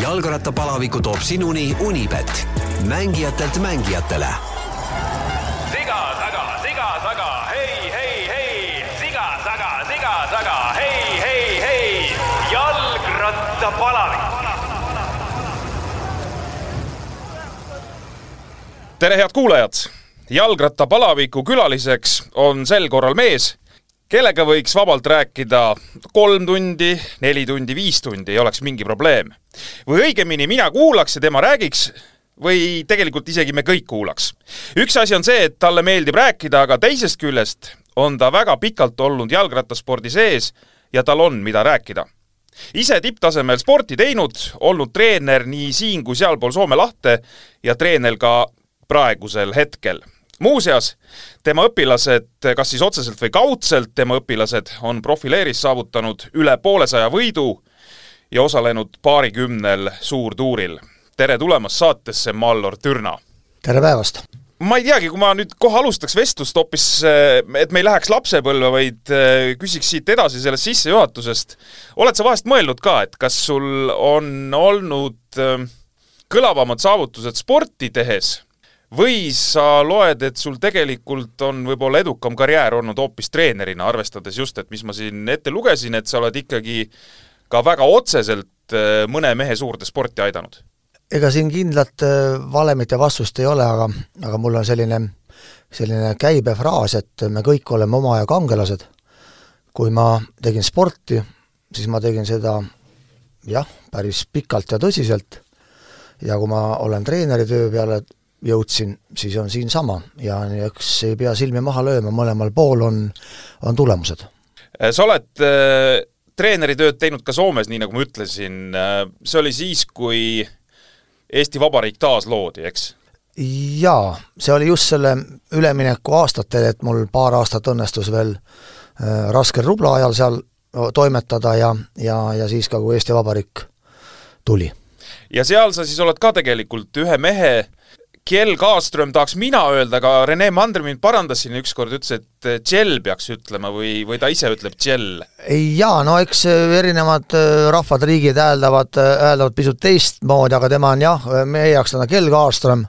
jalgrattapalaviku toob sinuni Unibet, mängijatelt mängijatele. siga taga, siga taga, hei, hei, hei, siga taga, siga taga, hei, hei, hei, jalgrattapalavik. tere, head kuulajad! jalgrattapalaviku külaliseks on sel korral mees, kellega võiks vabalt rääkida kolm tundi, neli tundi, viis tundi, ei oleks mingi probleem. või õigemini, mina kuulaks ja tema räägiks või tegelikult isegi me kõik kuulaks. üks asi on see, et talle meeldib rääkida, aga teisest küljest on ta väga pikalt olnud jalgrattaspordi sees ja tal on, mida rääkida ise tipptasemel sporti teinud, olnud treener nii siin kui sealpool Soome lahte ja treener ka praegusel hetkel muuseas, tema õpilased, kas siis otseselt või kaudselt, tema õpilased on profileeris saavutanud üle poolesaja võidu ja osalenud paarikümnel suurtuuril. tere tulemast saatesse, Mallor Türna! tere päevast! ma ei teagi, kui ma nüüd kohe alustaks vestlust hoopis, et me ei läheks lapsepõlve, vaid äh, küsiks siit edasi sellest sissejuhatusest. oled sa vahest mõelnud ka, et kas sul on olnud äh, kõlavamad saavutused sporti tehes või sa loed, et sul tegelikult on võib-olla edukam karjäär olnud hoopis treenerina, arvestades just, et mis ma siin ette lugesin, et sa oled ikkagi ka väga otseselt äh, mõne mehe suurde sporti aidanud? ega siin kindlat äh, valemit ja vastust ei ole, aga, aga mul on selline, selline käibefraas, et me kõik oleme oma aja kangelased. kui ma tegin sporti, siis ma tegin seda jah, päris pikalt ja tõsiselt ja kui ma olen treeneri töö peale jõudsin, siis on siinsama ja eks ei pea silmi maha lööma, mõlemal pool on, on tulemused. sa oled äh, treeneritööd teinud ka Soomes, nii nagu ma ütlesin, äh, see oli siis, kui Eesti Vabariik taasloodi, eks? jaa, see oli just selle ülemineku aastatel, et mul paar aastat õnnestus veel äh, raskel rubla ajal seal toimetada ja, ja, ja siis ka, kui Eesti Vabariik tuli. ja seal sa siis oled ka tegelikult ühe mehe Kjell Kaaström tahaks mina öelda, aga Rene Mandri mind parandas siin ükskord, ütles, et Tšell peaks ütlema või, või ta ise ütleb Tšell. jaa, no eks erinevad äh, rahvad, riigid hääldavad, hääldavad pisut teistmoodi, aga tema on jah, meie jaoks on ta Kjell Kaaström,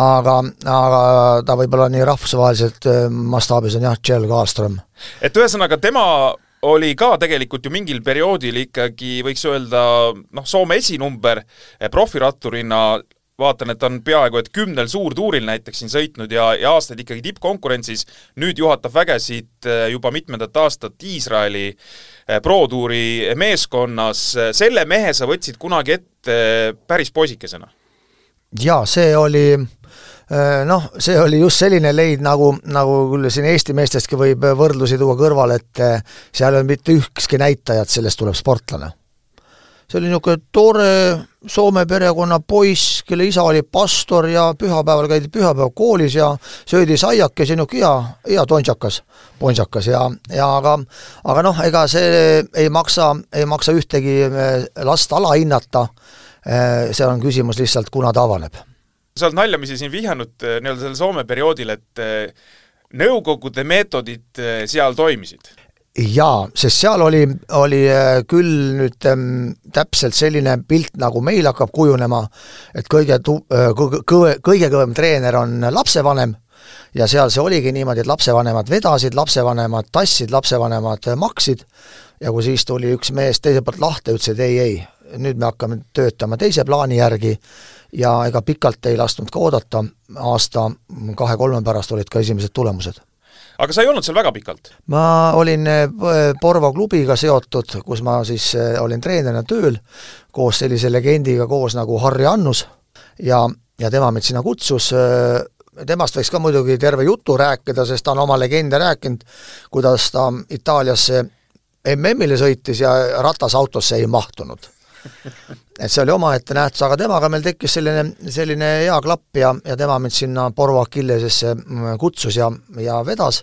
aga, aga ta võib-olla nii rahvusvaheliselt mastaabis on jah, Tšell Kaaström. et ühesõnaga, tema oli ka tegelikult ju mingil perioodil ikkagi võiks öelda noh, Soome esinumber profiratturina vaatan, et on peaaegu et kümnel suurtuuril näiteks siin sõitnud ja, ja aastaid ikkagi tippkonkurentsis, nüüd juhatab vägesid eh, juba mitmendat aastat Iisraeli eh, pro-tuuri meeskonnas, selle mehe sa võtsid kunagi ette päris poisikesena? jaa, see oli noh, see oli just selline leid, nagu, nagu küll siin Eesti meestestki võib võrdlusi tuua kõrvale, et seal ei olnud mitte ükski näitaja, et sellest tuleb sportlane see oli niisugune tore Soome perekonna poiss, kelle isa oli pastor ja pühapäeval käidi pühapäevakoolis ja söödi saiakesi, niisugune hea, hea tontsakas, pontsakas ja, ja aga aga noh, ega see ei maksa, ei maksa ühtegi eh, last alahinnata, eh, see on küsimus lihtsalt, kuna ta avaneb. sa oled naljamisi siin vihjanud eh, nii-öelda sellel Soome perioodil, et Nõukogude meetodid seal toimisid jaa, sest seal oli, oli äh, küll nüüd ähm, täpselt selline pilt, nagu meil hakkab kujunema, et kõige tu-, äh, kõige, kõige kõvem treener on lapsevanem. Ja seal see oligi niimoodi, et lapsevanemad vedasid, lapsevanemad tassid, lapsevanemad maksid. Ja kui siis tuli üks mees teiselt poolt lahti, ütles, et ei, ei, nüüd me hakkame töötama teise plaani järgi. Ja ega pikalt ei lasknud ka oodata, aasta kahe-kolme pärast olid ka esimesed tulemused aga sa ei olnud seal väga pikalt? ma olin äh, Porvo klubiga seotud, kus ma siis äh, olin treenerina tööl, koos sellise legendiga koos nagu Harri Annus ja, ja tema mind sinna kutsus, äh, temast võiks ka muidugi terve jutu rääkida, sest ta on oma legende rääkinud, kuidas ta Itaaliasse MM-ile sõitis ja ratasautosse ei mahtunud et see oli omaette nähtus, aga temaga meil tekkis selline, selline hea klapp ja, ja tema mind sinna Porvo Achillesesse mm, kutsus ja, ja vedas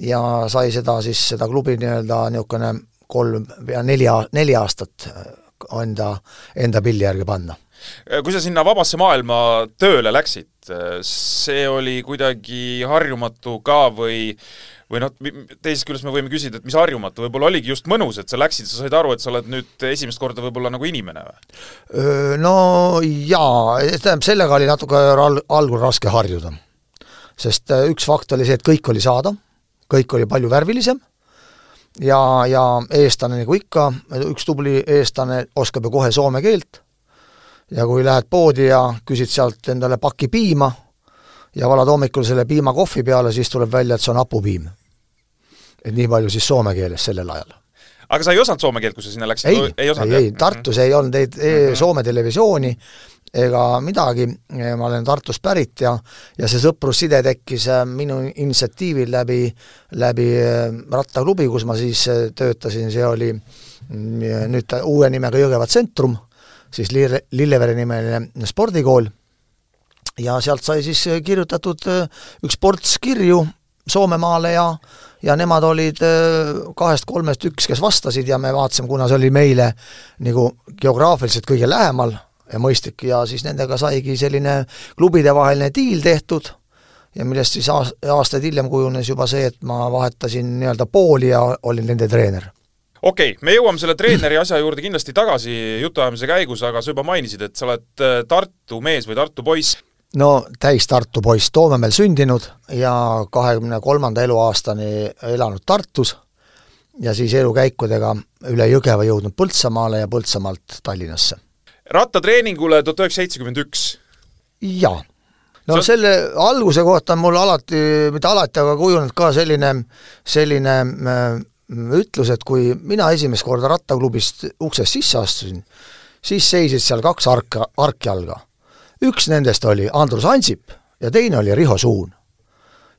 ja sai seda siis, seda klubi nii-öelda niisugune kolm ja neli, neli aastat enda, enda pilli järgi panna. kui sa sinna vabasse maailma tööle läksid, see oli kuidagi harjumatu ka või või noh, teisest küljest me võime küsida, et mis harjumatu, võib-olla oligi just mõnus, et sa läksid, sa said aru, et sa oled nüüd esimest korda võib-olla nagu inimene või? No jaa, tähendab, sellega oli natuke al-, algul raske harjuda. sest äh, üks fakt oli see, et kõik oli saada, kõik oli palju värvilisem ja, ja eestlane nagu ikka, üks tubli eestlane oskab ju kohe soome keelt ja kui lähed poodi ja küsid sealt endale paki piima ja valad hommikul selle piima kohvi peale, siis tuleb välja, et see on hapupiim. Et nii palju siis soome keeles sellel ajal. aga sa ei osanud soome keelt, kui sa sinna läksid? ei, ei, ei, ei, Tartus ei olnud neid mm -hmm. Soome televisiooni ega midagi, ma olen Tartust pärit ja ja see sõprusside tekkis äh, minu initsiatiivil läbi, läbi äh, rattaklubi, kus ma siis äh, töötasin, see oli mm, nüüd uue nimega Jõgeva Tsentrum, siis Lille, Lillevere nimeline spordikool ja sealt sai siis kirjutatud üks ports kirju Soomemaale ja ja nemad olid äh, kahest-kolmest üks, kes vastasid ja me vaatasime, kuna see oli meile nagu geograafiliselt kõige lähemal ja mõistlik ja siis nendega saigi selline klubidevaheline diil tehtud ja millest siis aastaid hiljem kujunes juba see, et ma vahetasin nii-öelda pooli ja olin nende treener. Okei okay,, me jõuame selle treeneri asja juurde kindlasti tagasi jutuajamise käigus, aga sa juba mainisid, et sa oled Tartu mees või Tartu poiss no täis Tartu poiss, Toomemäel sündinud ja kahekümne kolmanda eluaastani elanud Tartus ja siis elukäikudega üle Jõgeva jõudnud Põltsamaale ja Põltsamaalt Tallinnasse. rattatreeningule tuhat üheksasada seitsekümmend üks? jaa. no Sa... selle alguse kohta on mul alati, mitte alati, aga kujunenud ka selline, selline äh, ütlus, et kui mina esimest korda rattaklubist uksest sisse astusin, siis seisid seal kaks arka, arkjalga üks nendest oli Andrus Ansip ja teine oli Riho Suun.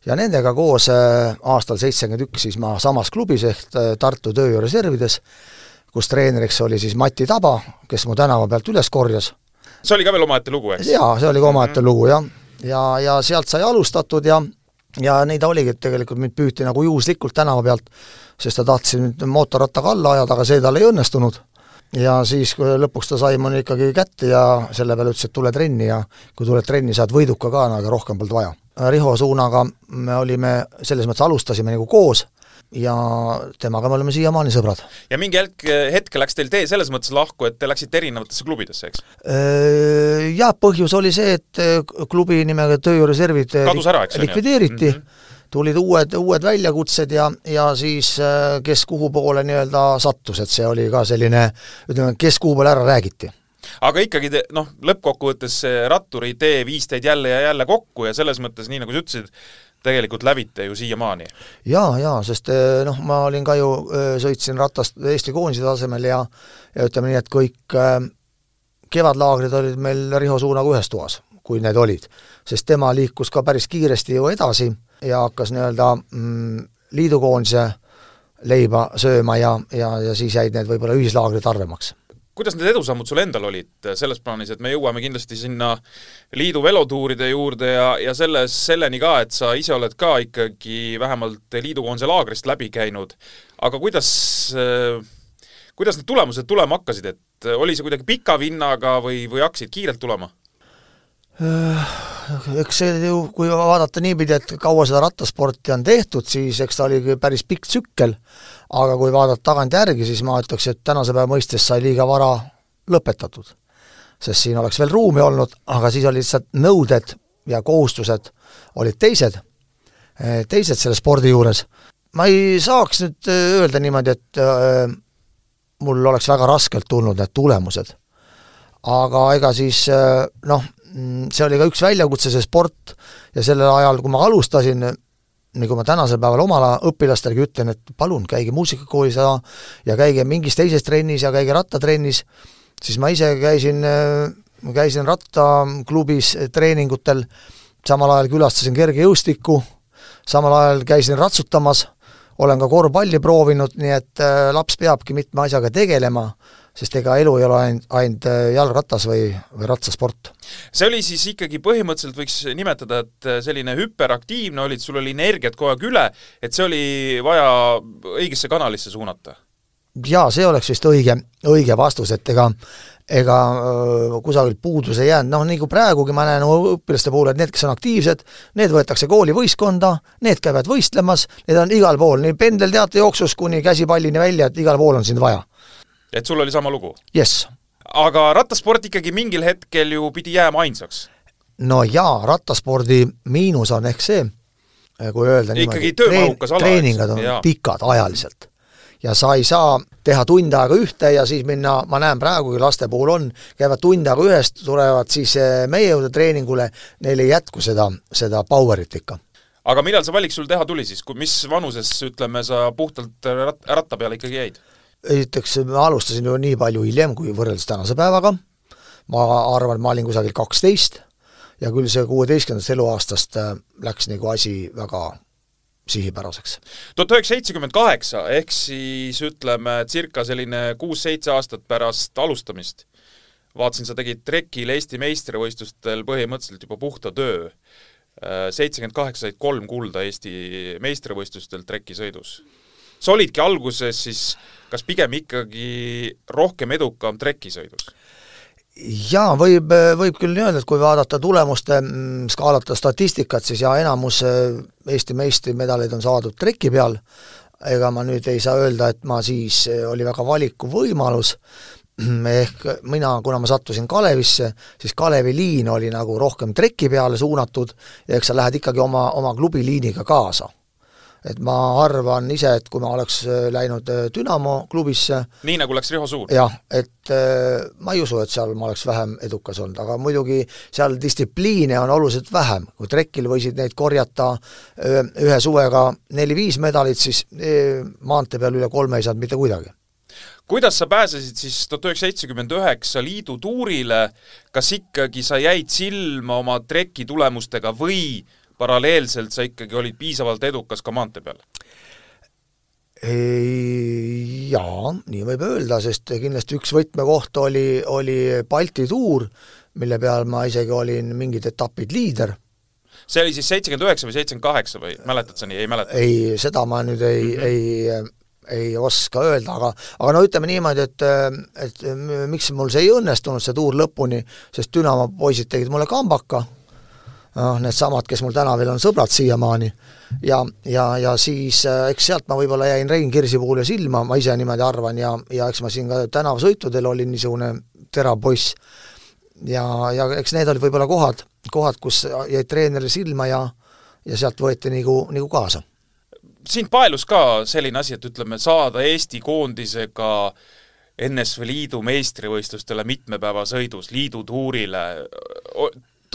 ja nendega koos äh, aastal seitsekümmend üks siis ma samas klubis ehk äh, Tartu Tööjõureservides, kus treeneriks oli siis Mati Taba, kes mu tänava pealt üles korjas. see oli ka veel omaette lugu, eks? jaa, see oli ka omaette mm -hmm. lugu, jah. ja, ja sealt sai alustatud ja ja neid oligi, et tegelikult mind püüti nagu juhuslikult tänava pealt, sest ta tahtis mind mootorrattaga alla ajada, aga see tal ei õnnestunud ja siis, kui lõpuks ta sai mulle ikkagi kätte ja selle peale ütles, et tule trenni ja kui tuled trenni, saad võiduka ka, aga rohkem polnud vaja. Riho Suunaga me olime, selles mõttes alustasime nagu koos ja temaga me oleme siiamaani sõbrad. ja mingi hetk, hetk läks teil tee selles mõttes lahku, et te läksite erinevatesse klubidesse, eks? Jah, põhjus oli see, et klubi nimega Tööjõureservid likvideeriti mm, -hmm tulid uued, uued väljakutsed ja, ja siis äh, kes kuhu poole nii-öelda sattus, et see oli ka selline ütleme, kes kuhu poole ära räägiti aga ikkagi te noh, lõppkokkuvõttes see ratturi idee viis teid jälle ja jälle kokku ja selles mõttes, nii nagu sa ütlesid, tegelikult lävite ju siiamaani. jaa, jaa, sest äh, noh, ma olin ka ju, äh, sõitsin ratast Eesti koondise tasemel ja ja ütleme nii, et kõik kevadlaagrid olid meil Riho Suunaga ühes toas, kui need olid. sest tema liikus ka päris kiiresti ju edasi ja hakkas nii-öelda mm, liidukoondise leiba sööma ja, ja, ja siis jäid need võib-olla ühislaagrid harvemaks kuidas need edusammud sul endal olid selles plaanis, et me jõuame kindlasti sinna liidu velotuuride juurde ja, ja selles, selleni ka, et sa ise oled ka ikkagi vähemalt liidukoondise laagrist läbi käinud, aga kuidas, kuidas need tulemused tulema hakkasid, et oli see kuidagi pika vinnaga või, või hakkasid kiirelt tulema? Äh, eks see ju, kui vaadata niipidi, et kaua seda rattasporti on tehtud, siis eks ta oli päris pikk tsükkel, aga kui vaadata tagantjärgi, siis ma ütleks, et tänase päeva mõistes sai liiga vara lõpetatud. sest siin oleks veel ruumi olnud, aga siis olid lihtsalt nõuded ja kohustused olid teised, eh, teised selle spordi juures. ma ei saaks nüüd eh, öelda niimoodi, et äh, mul oleks väga raskelt tulnud need tulemused. aga ega siis noh, see oli ka üks väljakutse, see sport, ja sellel ajal, kui ma alustasin, nagu ma tänasel päeval oma õpilastele ütlen, et palun, käige muusikakoolis ja ja käige mingis teises trennis ja käige rattatrennis, siis ma ise käisin, käisin rattaklubis treeningutel, samal ajal külastasin kergejõustikku, samal ajal käisin ratsutamas, olen ka korvpalli proovinud, nii et äh, laps peabki mitme asjaga tegelema sest ega elu ei ole ainult, ainult äh, jalgratas või, või ratsasport. see oli siis ikkagi põhimõtteliselt võiks nimetada, et äh, selline hüperaktiivne olid, sul oli energiat kogu aeg üle, et see oli vaja õigesse kanalisse suunata? jaa, see oleks vist õige, õige vastus, et ega ega öö, kusagilt puudus ei jäänud, noh nagu praegugi ma näen õpilaste puhul, et need, kes on aktiivsed, need võetakse koolivõistkonda, need käivad võistlemas, need on igal pool, nii pendelteate jooksus kuni käsipallini välja, et igal pool on sind vaja. Et sul oli sama lugu? jess. aga rattasport ikkagi mingil hetkel ju pidi jääma ainsaks? no jaa, rattaspordi miinus on ehk see, kui öelda ikkagi niimoodi, eks? treeningud on Jaa. pikad ajaliselt ja sa ei saa teha tund aega ühte ja siis minna, ma näen praegugi laste puhul on, käivad tund aega ühest, tulevad siis eh, meie juurde treeningule, neil ei jätku seda, seda power'it ikka. aga millal see valik sul teha tuli siis, kui mis vanuses, ütleme, sa puhtalt rat-, ratta peale ikkagi jäid? Esiteks ma alustasin ju nii palju hiljem kui võrreldes tänase päevaga, ma arvan, ma olin kusagil kaksteist ja küll see kuueteistkümnendast eluaastast äh, läks nagu asi väga sihipäraseks. tuhat üheksasada seitsekümmend kaheksa, ehk siis ütleme, circa selline kuus-seitse aastat pärast alustamist, vaatasin, sa tegid trekil Eesti meistrivõistlustel põhimõtteliselt juba puhta töö. Seitsekümmend kaheksa said kolm kulda Eesti meistrivõistlustel trekisõidus. Sa olidki alguses siis kas pigem ikkagi rohkem edukam trekisõidus? jaa, võib, võib küll nii öelda, et kui vaadata tulemuste mm, skaalata statistikat, siis jaa, enamus äh, Eesti meistrimedaleid on saadud treki peal, ega ma nüüd ei saa öelda, et ma siis, äh, oli väga valikuvõimalus, ehk mina, kuna ma sattusin Kalevisse, siis Kalevi liin oli nagu rohkem treki peale suunatud ja eks sa lähed ikkagi oma, oma klubi liiniga kaasa et ma arvan ise, et kui ma oleks äh, läinud äh, Dünamo klubisse, nii nagu läks Riho Suur? jah, et äh, ma ei usu, et seal ma oleks vähem edukas olnud, aga muidugi seal distsipliine on oluliselt vähem, kui trekil võisid neid korjata ühe suvega neli-viis medalit, siis maantee peal üle kolme ei saanud mitte kuidagi. Kuidas sa pääsesid siis tuhat üheksasada seitsekümmend üheksa liidu tuurile, kas ikkagi sa jäid silma oma treki tulemustega või paralleelselt sa ikkagi olid piisavalt edukas ka maantee peal? Jaa, nii võib öelda, sest kindlasti üks võtmekoht oli, oli Balti tuur, mille peal ma isegi olin mingid etapid liider. see oli siis seitsekümmend üheksa või seitsekümmend kaheksa või mäletad sa nii, ei mäleta? ei, seda ma nüüd ei mm, -hmm. ei ei oska öelda, aga aga no ütleme niimoodi, et et miks mul see ei õnnestunud, see tuur lõpuni, sest Dünamo poisid tegid mulle kambaka, noh, needsamad, kes mul täna veel on sõbrad siiamaani, ja, ja, ja siis äh, eks sealt ma võib-olla jäin Rein Kirsipuule silma, ma ise niimoodi arvan, ja, ja eks ma siin ka tänavasõitudel olin niisugune terav poiss. ja, ja eks need olid võib-olla kohad, kohad, kus jäid treenerile silma ja ja sealt võeti nagu, nagu kaasa. sind paelus ka selline asi, et ütleme, saada Eesti koondisega NSV Liidu meistrivõistlustele mitmepäevasõidus, liidutuurile,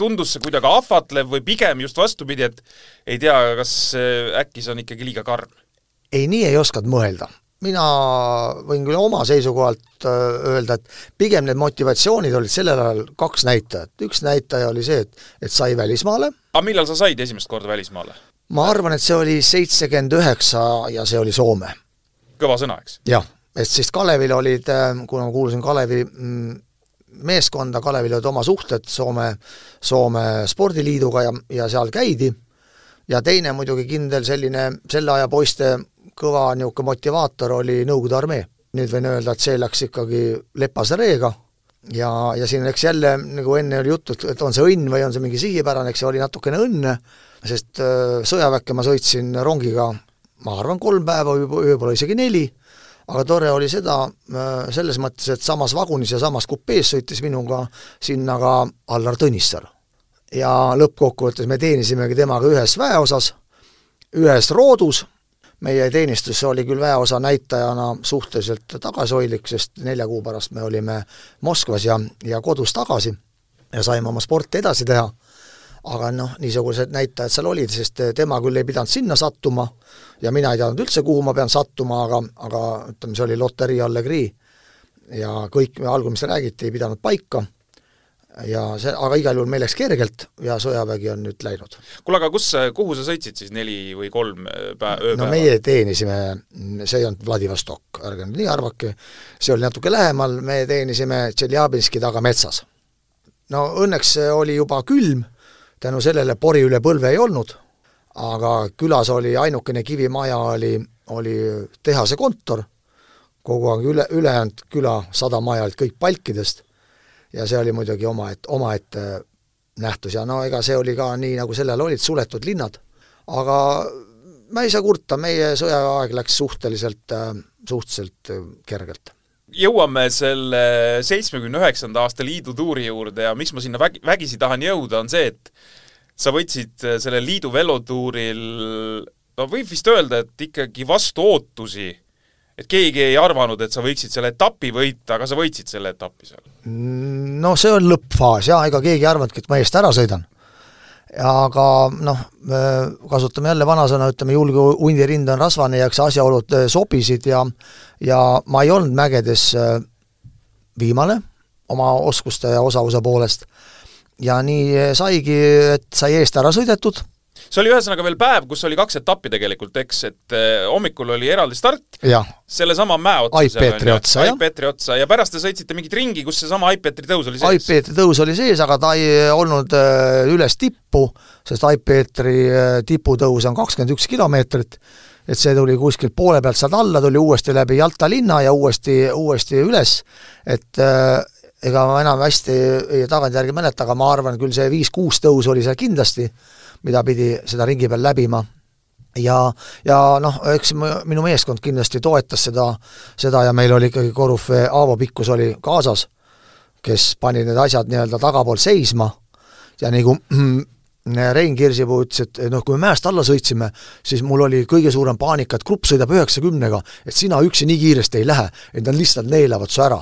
tundus see kuidagi ahvatlev või pigem just vastupidi, et ei tea, kas äkki see on ikkagi liiga karm? ei, nii ei osanud mõelda. mina võin küll oma seisukohalt öelda, et pigem need motivatsioonid olid sellel ajal kaks näitajat. üks näitaja oli see, et, et sai välismaale. aga millal sa said esimest korda välismaale? ma arvan, et see oli seitsekümmend üheksa ja see oli Soome. kõva sõna, eks? jah, et siis Kalevil olid, kuna ma kuulusin Kalevi mm, meeskonda, Kalevil olid oma suhted Soome, Soome spordiliiduga ja, ja seal käidi, ja teine muidugi kindel selline selle aja poiste kõva niisugune motivaator oli Nõukogude armee. nüüd võin öelda, et see läks ikkagi lepase reega. Ja, ja siin eks jälle, nagu enne oli juttu, et on see õnn või on see mingi sihipärane, eks see oli natukene õnne, sest äh, sõjaväkke ma sõitsin rongiga, ma arvan, kolm päeva, võib-olla isegi neli, aga tore oli seda äh, selles mõttes, et samas vagunis ja samas kupees sõitis minuga sinna ka Allar Tõnissaar. ja lõppkokkuvõttes me teenisimegi temaga ühes väeosas, ühes roodus, meie teenistus oli küll väeosa näitajana suhteliselt tagasihoidlik, sest nelja kuu pärast me olime Moskvas ja, ja kodus tagasi ja saime oma sporti edasi teha aga noh, niisugused näitajad seal olid, sest tema küll ei pidanud sinna sattuma ja mina ei teadnud üldse, kuhu ma pean sattuma, aga, aga ütleme, see oli loterii allegrii ja kõik algul, mis räägiti, ei pidanud paika ja see, aga igal juhul meil läks kergelt ja sõjavägi on nüüd läinud. kuule, aga kus, kuhu sa sõitsid siis neli või kolm päeva, ööpäeva? no meie teenisime, see ei olnud Vladivostok, ärge nüüd nii arvake, see oli natuke lähemal, me teenisime Tšeljabinski taga metsas. no õnneks oli juba külm tänu sellele pori üle põlve ei olnud, aga külas oli ainukene kivimaja oli, oli tehase kontor, kogu aeg üle, ülejäänud küla sada maja olid kõik palkidest ja see oli muidugi omaette, omaette nähtus ja no ega see oli ka nii, nagu sellel olid suletud linnad, aga ma ei saa kurta, meie sõjaaeg läks suhteliselt, suhteliselt kergelt jõuame selle seitsmekümne üheksanda aasta liidu tuuri juurde ja miks ma sinna vägi, vägisi tahan jõuda, on see, et sa võtsid sellel liidu velotuuril, no võib vist öelda, et ikkagi vastu ootusi et keegi ei arvanud, et sa võiksid selle etapi võita, aga sa võitsid selle etapi seal? No see on lõppfaas jah, ega keegi ei arvanudki, et ma eest ära sõidan. Aga noh, kasutame jälle vanasõna, ütleme julge hundi rind on rasvane ja eks asjaolud äh, sobisid ja ja ma ei olnud mägedes äh, viimane oma oskuste ja osavuse poolest. ja nii saigi, et sai eest ära sõidetud see oli ühesõnaga veel päev, kus oli kaks etappi tegelikult, eks, et eh, hommikul oli eraldi start, sellesama mäe otsa. Aipetri otsa, jah. Aipetri otsa ja pärast te sõitsite mingit ringi, kus seesama Aipetri tõus oli sees. Aipetri tõus oli sees, aga ta ei olnud eh, üles tippu, sest Aipetri eh, tiputõus on kakskümmend üks kilomeetrit, et see tuli kuskilt poole pealt sealt alla, tuli uuesti läbi Jalta linna ja uuesti, uuesti üles, et ega ma enam hästi tagantjärgi mäleta, aga ma arvan, küll see viis-kuus tõus oli seal kindlasti mida pidi seda ringi peal läbima. Ja, ja noh, eks minu meeskond kindlasti toetas seda, seda ja meil oli ikkagi korüfee Aavo Pikkus oli kaasas, kes pani need asjad nii-öelda tagapool seisma. Ja nagu Rein Kirsipuu ütles, et noh, kui me mäest alla sõitsime, siis mul oli kõige suurem paanika, et grupp sõidab üheksakümnega, et sina üksi nii kiiresti ei lähe, et nad lihtsalt neelavad su ära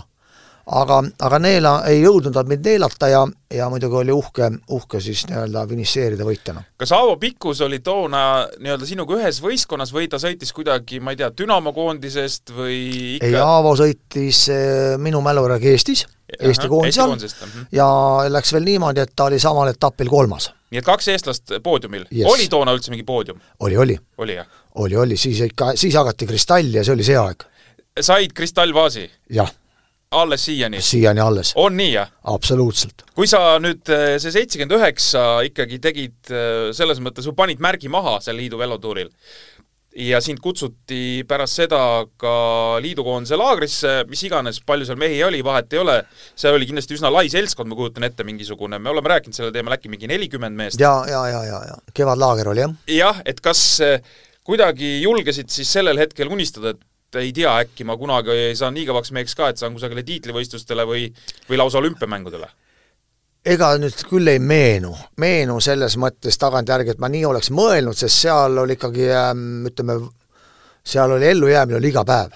aga, aga neela, ei jõudnud nad mind neelata ja, ja muidugi oli uhke, uhke siis nii-öelda finišeerida võitjana. kas Aavo Pikkus oli toona nii-öelda sinuga ühes võistkonnas või ta sõitis kuidagi, ma ei tea, Dünamo koondisest või ikka ei, Aavo sõitis eh, minu mälu järgi Eestis, Eesti koondise all mhm. ja läks veel niimoodi, et ta oli samal etapil kolmas. nii et kaks eestlast poodiumil yes.. oli toona üldse mingi poodium? oli, oli. oli, oli, oli, siis ikka, siis jagati kristalli ja see oli see aeg. said kristallvaasi? jah alles siiani? siiani alles. on nii, jah? absoluutselt. kui sa nüüd eh, see seitsekümmend üheksa ikkagi tegid eh, selles mõttes, sa panid märgi maha seal liidu velotuuril ja sind kutsuti pärast seda ka liidukoondise laagrisse, mis iganes, palju seal mehi oli, vahet ei ole, see oli kindlasti üsna lai seltskond, ma kujutan ette, mingisugune, me oleme rääkinud sellel teemal äkki mingi nelikümmend meest. ja, ja, ja, ja, ja kevadlaager oli, jah. jah, et kas eh, kuidagi julgesid siis sellel hetkel unistada, et ei tea, äkki ma kunagi saan nii kõvaks meheks ka, et saan kusagile tiitlivõistlustele või, või lausa olümpiamängudele? ega nüüd küll ei meenu, meenu selles mõttes tagantjärgi, et ma nii oleks mõelnud, sest seal oli ikkagi ähm, ütleme, seal oli ellujäämine oli iga päev.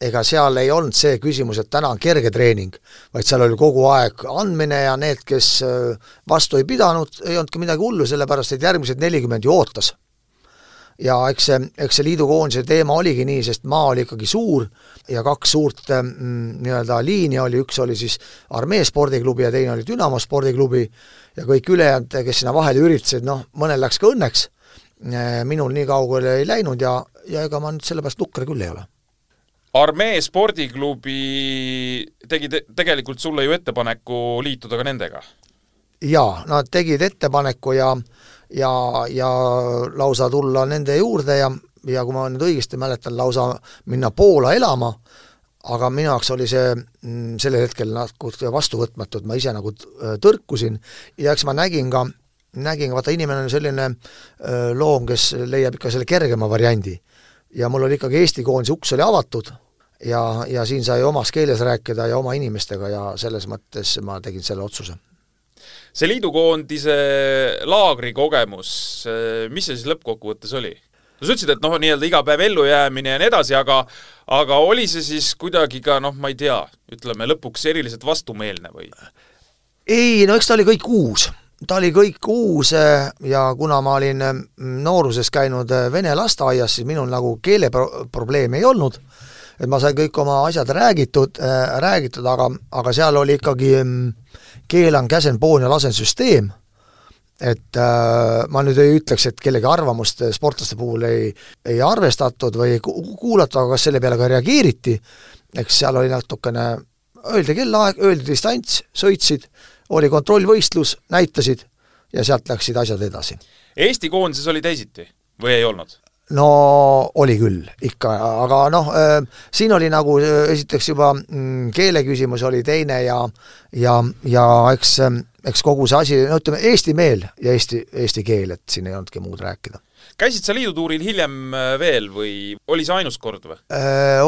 ega seal ei olnud see küsimus, et täna on kerge treening, vaid seal oli kogu aeg andmine ja need, kes äh, vastu ei pidanud, ei olnudki midagi hullu, sellepärast et järgmised nelikümmend ju ootas ja eks see, eks see liidukoondise teema oligi nii, sest maa oli ikkagi suur ja kaks suurt mm, nii-öelda liini oli, üks oli siis armee spordiklubi ja teine oli Dünamo spordiklubi. Ja kõik ülejäänud, kes sinna vahele üritasid, noh, mõnel läks ka õnneks, eh, minul nii kaugele ei läinud ja, ja ega ma nüüd sellepärast nukker küll ei ole. Armee spordiklubi tegi te tegelikult sulle ju ettepaneku liituda ka nendega? jaa, nad tegid ettepaneku ja ja, ja lausa tulla nende juurde ja, ja kui ma nüüd õigesti mäletan, lausa minna Poola elama, aga minu jaoks oli see mm, sellel hetkel natuke vastuvõtmatu, et ma ise nagu tõrkusin ja eks ma nägin ka, nägin, vaata inimene on selline loom, kes leiab ikka selle kergema variandi. ja mul oli ikkagi Eesti koondise uks oli avatud ja, ja siin sai omas keeles rääkida ja oma inimestega ja selles mõttes ma tegin selle otsuse see liidukoondise laagri kogemus, mis see siis lõppkokkuvõttes oli? no sa ütlesid, et noh, nii-öelda iga päev ellujäämine ja nii edasi, aga aga oli see siis kuidagi ka noh, ma ei tea, ütleme lõpuks eriliselt vastumeelne või? ei, no eks ta oli kõik uus ta oli kõik uus eh, ja kuna ma olin mm, nooruses käinud eh, vene lasteaias, siis minul nagu keeleprobleemi ei olnud, et ma sain kõik oma asjad räägitud, eh, räägitud, aga, aga seal oli ikkagi mm, keelan, käsen, poon ja lasen süsteem, et äh, ma nüüd ei ütleks, et kellegi arvamust sportlaste puhul ei, ei arvestatud või ei kuulata, aga kas selle peale ka reageeriti, eks seal oli natukene, öeldi kellaaeg, öeldi distants, sõitsid, oli kontrollvõistlus, näitasid ja sealt läksid asjad edasi. Eesti koondises oli teisiti või ei olnud? No oli küll, ikka, aga noh, siin oli nagu äh, esiteks juba mm, keele küsimus oli teine ja ja, ja eks, eks kogu see asi, no ütleme, eesti meel ja eesti, eesti keel, et siin ei olnudki muud rääkida. käisid sa liidutuuril hiljem äh, veel või oli see ainus kord või?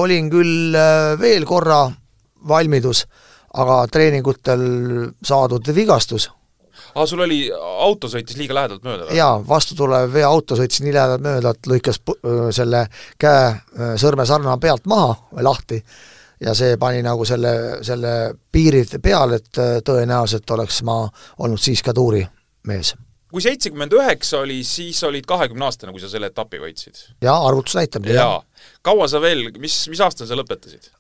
Olin küll veel korra valmidus, aga treeningutel saadud vigastus aa, sul oli, auto sõitis liiga lähedalt mööda või? jaa, vastu tulev veoauto sõitis nii lähedalt mööda, et lõikas selle käe sõrmesarna pealt maha või lahti ja see pani nagu selle, selle piirid peale, et tõenäoliselt oleks ma olnud siis ka tuurimees. kui seitsekümmend üheksa oli, siis olid kahekümne aastane, kui sa selle etapi võitsid? jaa, arvutus näitab jah. kaua sa veel, mis, mis aastal sa lõpetasid?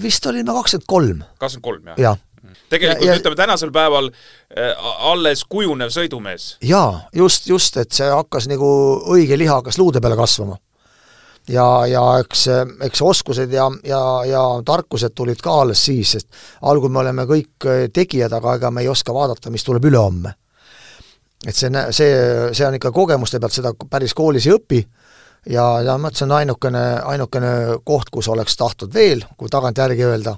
Vist olin ma kakskümmend kolm. kakskümmend kolm, jah? jah tegelikult ja, ja, ütleme, tänasel päeval äh, alles kujunev sõidumees. jaa, just, just, et see hakkas nagu, õige liha hakkas luude peale kasvama. ja, ja eks, eks oskused ja, ja, ja tarkused tulid ka alles siis, sest algul me oleme kõik tegijad, aga ega me ei oska vaadata, mis tuleb ülehomme. et see, see, see on ikka kogemuste pealt, seda päris koolis ei õpi ja, ja ma mõtlesin, ainukene, ainukene koht, kus oleks tahtnud veel, kui tagantjärgi öelda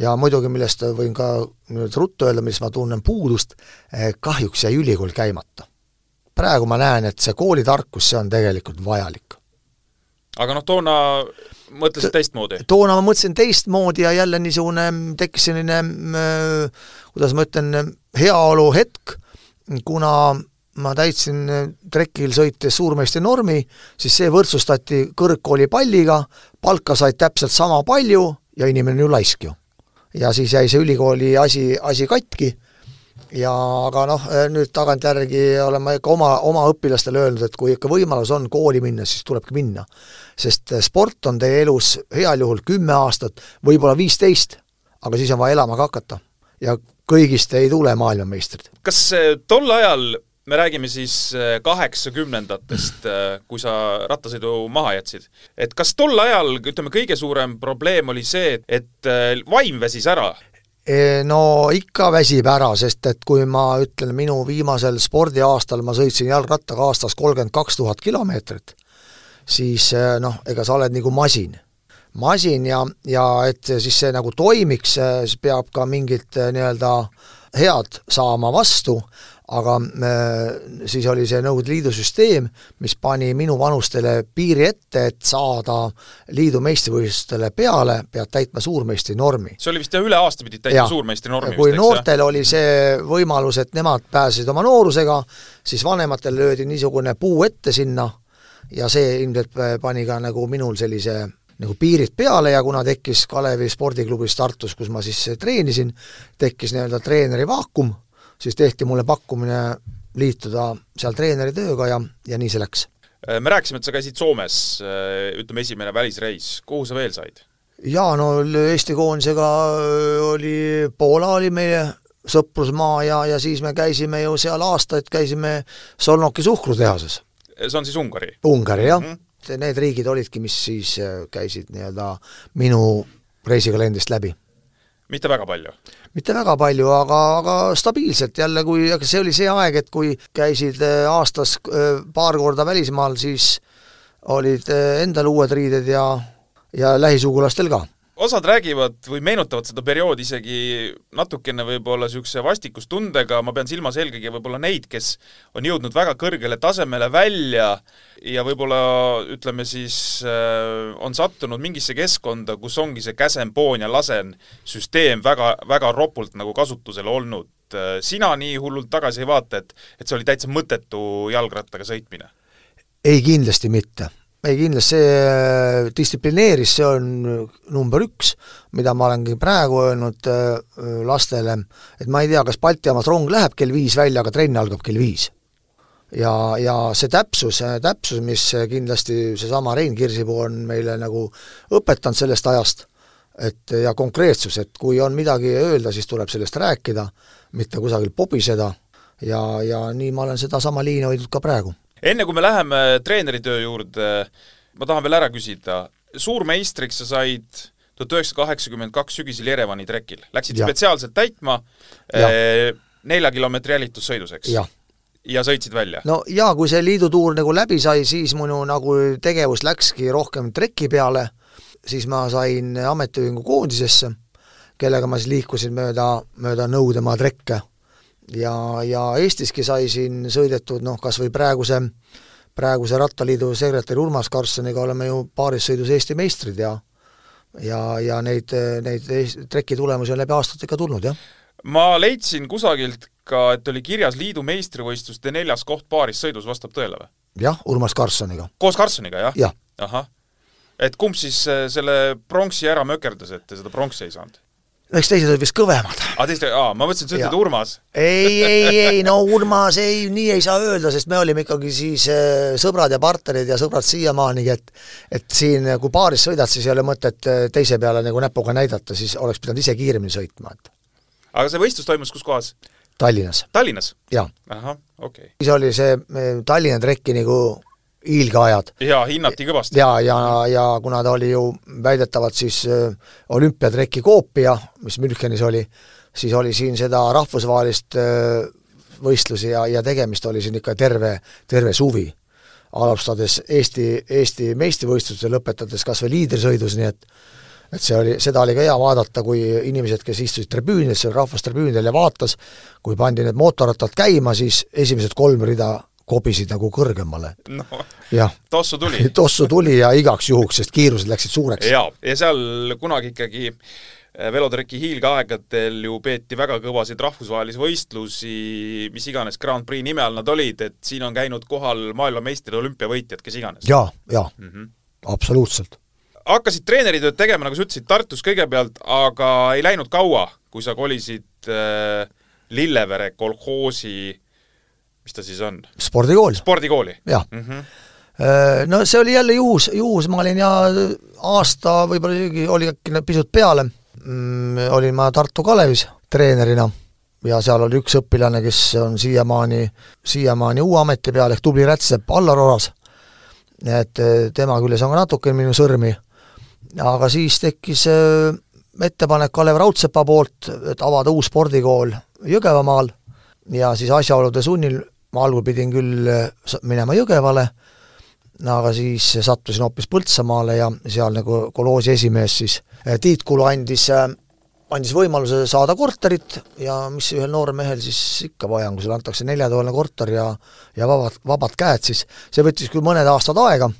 ja muidugi, millest võin ka nüüd ruttu öelda, millest ma tunnen puudust, eh, kahjuks jäi ülikool käimata. praegu ma näen, et see koolitarkus, see on tegelikult vajalik. aga noh, toona mõtlesid teistmoodi? toona ma mõtlesin teistmoodi ja jälle niisugune, tekkis selline äh, kuidas ma ütlen, heaolu hetk, kuna ma täitsin trekil sõites suurmeistri normi, siis see võrdsustati kõrgkooli palliga, palka said täpselt sama palju ja inimene on ju laisk ju ja siis jäi see ülikooli asi, asi katki ja aga noh, nüüd tagantjärgi olen ma ikka oma, oma õpilastele öelnud, et kui ikka võimalus on kooli minna, siis tulebki minna. sest sport on teie elus heal juhul kümme aastat, võib-olla viisteist, aga siis on vaja elama ka hakata. ja kõigist ei tule maailmameistrid. kas tol ajal me räägime siis äh, kaheksakümnendatest, äh, kui sa rattasõidu maha jätsid. et kas tol ajal, ütleme, kõige suurem probleem oli see, et äh, vaim väsis ära? E, no ikka väsib ära, sest et kui ma ütlen, minu viimasel spordiaastal ma sõitsin jalgrattaga aastas kolmkümmend kaks tuhat kilomeetrit, siis noh, ega sa oled nagu masin masin ja, ja et siis see nagu toimiks, siis peab ka mingit nii-öelda head saama vastu, aga äh, siis oli see Nõukogude Liidu süsteem, mis pani minu vanustele piiri ette, et saada liidu meistrivõistlustele peale, pead täitma suurmeistri normi. see oli vist jah, üle aasta pidid täitma suurmeistri normi kui vist, noortel jah? oli see võimalus, et nemad pääsesid oma noorusega, siis vanematel löödi niisugune puu ette sinna ja see ilmselt pani ka nagu minul sellise nagu piirid peale ja kuna tekkis Kalevi spordiklubis Tartus, kus ma siis treenisin, tekkis nii-öelda treeneri vaakum siis tehti mulle pakkumine liituda seal treeneri tööga ja, ja nii see läks. Äh, me rääkisime, et sa käisid Soomes, äh, ütleme, esimene välisreis, kuhu sa veel said? jaa, no Eesti koondisega äh, oli, Poola oli meie sõprusmaa ja, ja siis me käisime ju seal aastaid, käisime Solnoki suhkrutehases. see on siis Ungari? Ungari, jah mm. -hmm. Need riigid olidki, mis siis käisid nii-öelda minu reisikalendrist läbi mitte väga palju? Mitte väga palju, aga, aga stabiilselt jälle, kui, see oli see aeg, et kui käisid äh, aastas äh, paar korda välismaal, siis olid äh, endal uued riided ja, ja lähisugulastel ka osad räägivad või meenutavad seda perioodi isegi natukene võib-olla niisuguse vastikustundega, ma pean silmas eelkõige võib-olla neid, kes on jõudnud väga kõrgele tasemele välja ja võib-olla ütleme siis äh, on sattunud mingisse keskkonda, kus ongi see käsen-poon ja lasen süsteem väga, väga ropult nagu kasutusel olnud. sina nii hullult tagasi ei vaata, et, et see oli täitsa mõttetu jalgrattaga sõitmine? ei, kindlasti mitte ei kindlasti see äh, distsiplineeris, see on number üks, mida ma olengi praegu öelnud äh, lastele, et ma ei tea, kas Balti jaamas rong läheb kell viis välja, aga trenn algab kell viis. ja, ja see täpsus, täpsus, mis kindlasti seesama Rein Kirsipuu on meile nagu õpetanud sellest ajast, et ja konkreetsus, et kui on midagi öelda, siis tuleb sellest rääkida, mitte kusagil pobiseda. Ja, ja nii ma olen sedasama liini hoidnud ka praegu enne kui me läheme treeneritöö juurde, ma tahan veel ära küsida, suurmeistriks sa said tuhat üheksasada kaheksakümmend kaks sügisel Jerevani trekil, läksid ja. spetsiaalselt täitma ja. Eh, nelja kilomeetri jälitussõiduseks. ja sõitsid välja? no jaa, kui see liidutuur nagu läbi sai, siis minu nagu tegevus läkski rohkem treki peale, siis ma sain ametiühingu koondisesse, kellega ma siis liikusin mööda, mööda Nõudemaa trekke. Ja, ja Eestiski sai siin sõidetud noh, kas või praeguse, praeguse Rattaliidu sekretäri Urmas Karlssoniga oleme ju paarissõidus Eesti meistrid ja ja, ja neid, neid treki tulemusi on läbi aastate ikka tulnud, jah. ma leidsin kusagilt ka, et oli kirjas liidu meistrivõistluste neljas koht paarissõidus, vastab tõele või? jah, Urmas Karlssoniga. koos Karlssoniga, jah ja.? ahah. et kumb siis äh, selle pronksi ära mökerdas, et te seda pronksi ei saanud? Eks teised olid vist kõvemad. aa, teised, aa, ma mõtlesin, et sa ütled Urmas. ei, ei, ei, no Urmas ei, nii ei saa öelda, sest me olime ikkagi siis äh, sõbrad ja partnerid ja sõbrad siiamaanigi, et et siin, kui paaris sõidad, siis ei ole mõtet äh, teise peale nagu näpuga näidata, siis oleks pidanud ise kiiremini sõitma, et aga see võistlus toimus kus kohas? Tallinnas. Tallinnas? jaa. ahah, okei okay.. siis oli see Tallinna trekki nagu hiilgeajad. jaa, hinnati kõvasti. jaa, ja, ja, ja kuna ta oli ju väidetavalt siis äh, olümpiatreki koopia, mis Münchenis oli, siis oli siin seda rahvusvahelist äh, võistlusi ja, ja tegemist oli siin ikka terve, terve suvi. alustades Eesti, Eesti meistrivõistlustel, lõpetades kas või liidrisõidus, nii et et see oli, seda oli ka hea vaadata, kui inimesed, kes istusid tribüünidel, seal rahvastribüünidel ja vaatas, kui pandi need mootorrattad käima, siis esimesed kolm rida kobisid nagu kõrgemale no,. jah. tossu tuli tossu tuli ja igaks juhuks, sest kiirused läksid suureks. jaa, ja seal kunagi ikkagi eh, velotreki hiilgeaegadel ju peeti väga kõvasid rahvusvahelisi võistlusi, mis iganes Grand Prix nime all nad olid, et siin on käinud kohal maailmameistrid, olümpiavõitjad, kes iganes ja,. jaa, jaa mm -hmm., absoluutselt hakkasid treeneritööd tegema, nagu sa ütlesid, Tartus kõigepealt, aga ei läinud kaua, kui sa kolisid äh, Lillevere kolhoosi, mis ta siis on? spordikool. spordikooli? jah mm. -hmm. No see oli jälle juhus, juhus, ma olin ja aasta, võib-olla isegi oli äkki pisut peale mm,, olin ma Tartu Kalevis treenerina ja seal oli üks õpilane, kes on siiamaani, siiamaani uue ameti peal ehk tubli rätsep Allar Oras. et tema küljes on ka natuke minu sõrmi aga siis tekkis äh, ettepanek Kalev Raudsepa poolt, et avada uus spordikool Jõgevamaal ja siis asjaolude sunnil ma algul pidin küll äh, minema Jõgevale, aga siis sattusin hoopis Põltsamaale ja seal nagu kolhoosi esimees siis äh, Tiit Kulu andis, andis võimaluse saada korterit ja mis ühel noorel mehel siis ikka vaja on, kui sulle antakse neljatoaline korter ja ja vabad, vabad käed, siis see võttis küll mõned aastad aega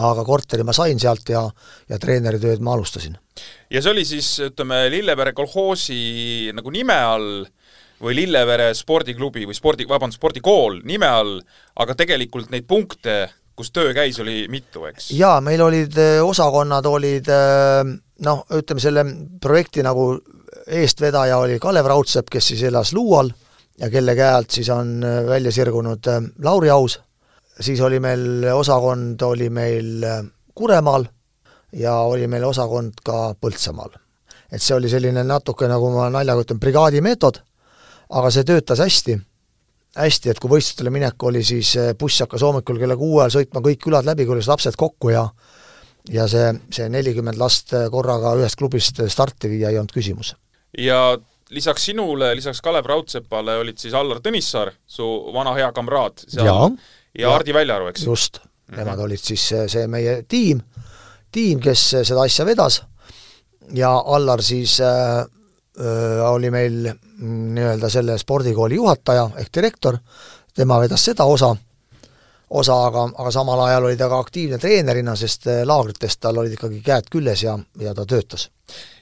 aga korteri ma sain sealt ja, ja treeneritööd ma alustasin. ja see oli siis, ütleme, Lillevere kolhoosi nagu nime all või Lillevere spordiklubi või spordi, vabandust, spordikool nime all, aga tegelikult neid punkte, kus töö käis, oli mitu, eks? jaa, meil olid eh, osakonnad, olid eh, noh, ütleme selle projekti nagu eestvedaja oli Kalev Raudsepp, kes siis elas Luual ja kelle käe alt siis on eh, välja sirgunud Lauri Aus siis oli meil osakond, oli meil Kuremaal ja oli meil osakond ka Põltsamaal. et see oli selline natuke, nagu ma naljaga ütlen, brigaadimeetod, aga see töötas hästi, hästi, et kui võistlustele minek oli, siis äh, buss hakkas hommikul kella kuue ajal sõitma kõik külad läbi, kui olid lapsed kokku ja ja see, see nelikümmend last äh, korraga ühest klubist starti viia ei olnud küsimus. ja lisaks sinule, lisaks Kalev Raudsepale olid siis Allar Tõnissaar, su vana hea kamraad seal ja ja, Hardi Väljaru, eks? just mm, -hmm. nemad olid siis see meie tiim, tiim, kes seda asja vedas ja Allar siis äh, oli meil nii-öelda selle spordikooli juhataja ehk direktor, tema vedas seda osa, osa, aga, aga samal ajal oli ta ka aktiivne treenerina, sest äh, laagrites tal olid ikkagi käed küljes ja, ja ta töötas.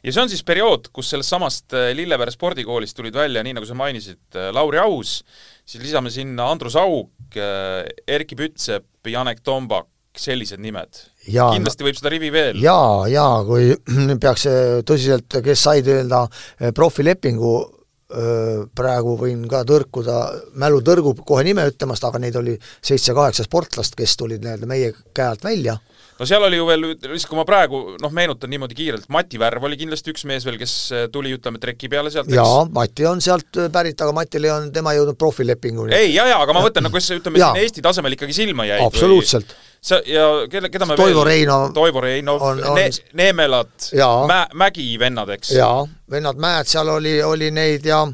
ja see on siis periood, kus sellest samast äh, Lillevere spordikoolist tulid välja, nii nagu sa mainisid, Lauri Aus, siis lisame sinna Andrus Auk, äh, Erkki Pütsepp, Janek Tombak, sellised nimed. kindlasti võib seda rivi veel. jaa, jaa, kui peaks äh, tõsiselt, kes said öelda äh, profilepingu, praegu võin ka tõrkuda, mälu tõrgub kohe nime ütlemast, aga neid oli seitse-kaheksa sportlast, kes tulid nii-öelda meie käe alt välja no seal oli ju veel, lihtsalt kui ma praegu noh, meenutan niimoodi kiirelt, Mati Värv oli kindlasti üks mees veel, kes äh, tuli, ütleme, treki peale sealt, jaa, Mati on sealt äh, pärit, aga Matil ei olnud, tema ei jõudnud profilepinguni. ei, jaa, jaa, aga ma mõtlen, no kes ütleme, siin Eesti tasemel ikkagi silma jäi. absoluutselt. sa, ja kelle, keda me Toivo veel Reino Toivo Reinov on, on... Ne-, Neemelad, Mä-, Mägi vennad, eks? jaa, vennad Mäed, seal oli, oli neid ja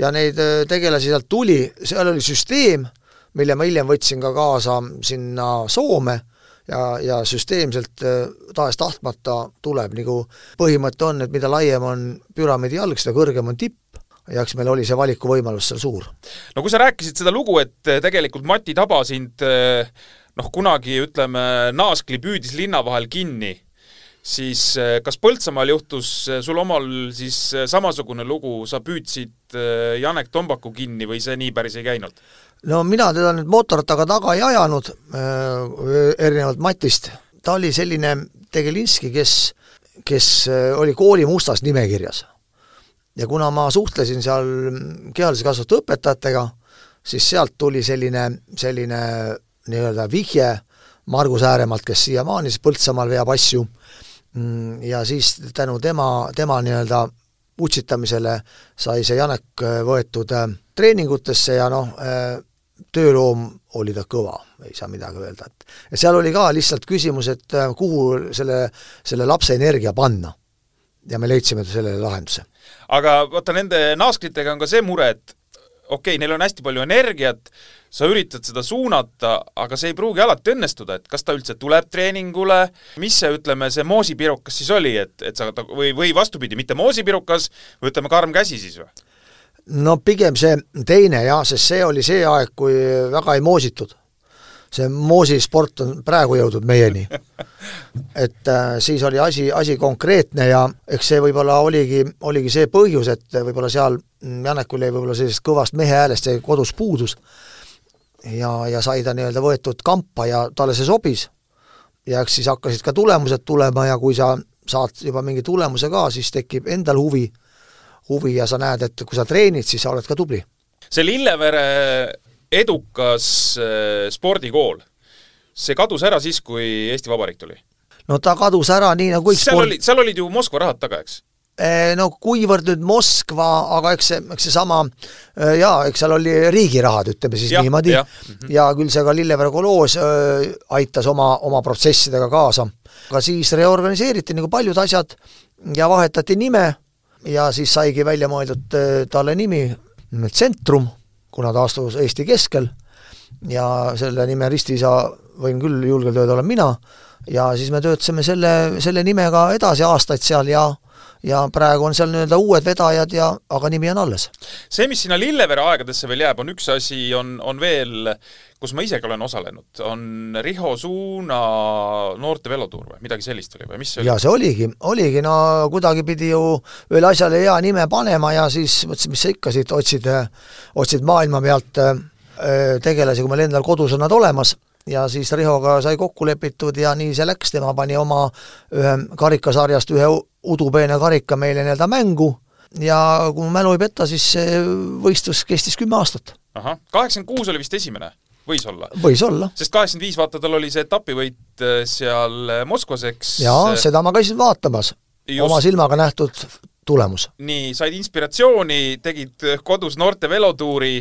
ja neid äh, tegelasi sealt tuli, seal oli süsteem, mille ma hiljem võtsin ka kaasa sinna Soome ja, ja süsteemselt äh, tahes-tahtmata tuleb nagu põhimõte on, et mida laiem on püramiidi jalg, seda kõrgem on tipp, ja eks meil oli see valikuvõimalus seal suur. no kui sa rääkisid seda lugu, et äh, tegelikult Mati Taba sind äh, noh, kunagi ütleme, naaskli püüdis linna vahel kinni, siis kas Põltsamaal juhtus sul omal siis samasugune lugu, sa püüdsid Janek Tombaku kinni või see nii päris ei käinud? No mina teda nüüd mootorrattaga taga ei ajanud äh,, erinevalt Matist, ta oli selline Tegelinski, kes, kes oli kooli mustas nimekirjas. Ja kuna ma suhtlesin seal kehalise kasvatuse õpetajatega, siis sealt tuli selline, selline nii-öelda vihje Margus Ääremaalt, kes siiamaani siis Põltsamaal veab asju, mm, ja siis tänu tema, tema nii-öelda utsitamisele sai see Janek võetud äh, treeningutesse ja noh, äh, tööloom oli ta kõva, ei saa midagi öelda, et ja seal oli ka lihtsalt küsimus, et äh, kuhu selle, selle lapse energia panna. ja me leidsime sellele lahenduse aga vaata, nende naaskritega on ka see mure, et okei okay,, neil on hästi palju energiat, sa üritad seda suunata, aga see ei pruugi alati õnnestuda, et kas ta üldse tuleb treeningule, mis see, ütleme, see moosipirukas siis oli, et, et sa või, või vastupidi, mitte moosipirukas, või ütleme, karm käsi siis või? No pigem see teine jah, sest see oli see aeg, kui väga ei moositud see moosisport on praegu jõudnud meieni. et äh, siis oli asi, asi konkreetne ja eks see võib-olla oligi, oligi see põhjus, et võib-olla seal Janekul jäi võib-olla sellisest kõvast mehe häälest jäi kodus puudus ja, ja sai ta nii-öelda võetud kampa ja talle see sobis. ja eks siis hakkasid ka tulemused tulema ja kui sa saad juba mingi tulemuse ka, siis tekib endal huvi, huvi ja sa näed, et kui sa treenid, siis sa oled ka tubli. see Lillevere edukas äh, spordikool, see kadus ära siis, kui Eesti Vabariik tuli? no ta kadus ära nii, nagu kõik seal sport... olid, seal olid ju Moskva rahad taga, eks? Eh, no kuivõrd nüüd Moskva, aga eks see, eks seesama äh, jaa, eks seal oli riigi rahad, ütleme siis ja, niimoodi, ja. -hmm. ja küll see ka Lillevere koloos äh, aitas oma, oma protsessidega kaasa. aga siis reorganiseeriti nagu paljud asjad ja vahetati nime ja siis saigi välja mõeldud äh, talle nimi, Tsentrum kuna ta astus Eesti keskel. Ja selle nime ristiisa võin küll julgelt öelda, olen mina, ja siis me töötasime selle, selle nimega edasi aastaid seal ja ja praegu on seal nii-öelda uued vedajad ja aga nimi on alles. see, mis sinna Lillevere aegadesse veel jääb, on üks asi, on, on veel, kus ma isegi olen osalenud, on Riho Suuna noorte velotuur või midagi sellist oli või mis see oli? jaa, see oligi, oligi, no kuidagi pidi ju ühele asjale hea nime panema ja siis mõtlesin, mis sa ikka siit otsid, otsid maailma pealt äh, tegelasi, kui meil endal kodus on nad olemas ja siis Rihoga sai kokku lepitud ja nii see läks, tema pani oma ühe karikasarjast ühe udupeene karika meile nii-öelda mängu ja kui mu mälu ei peta, siis see võistlus kestis kümme aastat. ahah, kaheksakümmend kuus oli vist esimene? võis olla? võis olla. sest kaheksakümmend viis, vaata, tal oli see etapivõit äh, seal äh, Moskvas, eks jaa, seda ma käisin vaatamas. oma silmaga nähtud tulemus. nii, said inspiratsiooni, tegid kodus noorte velotuuri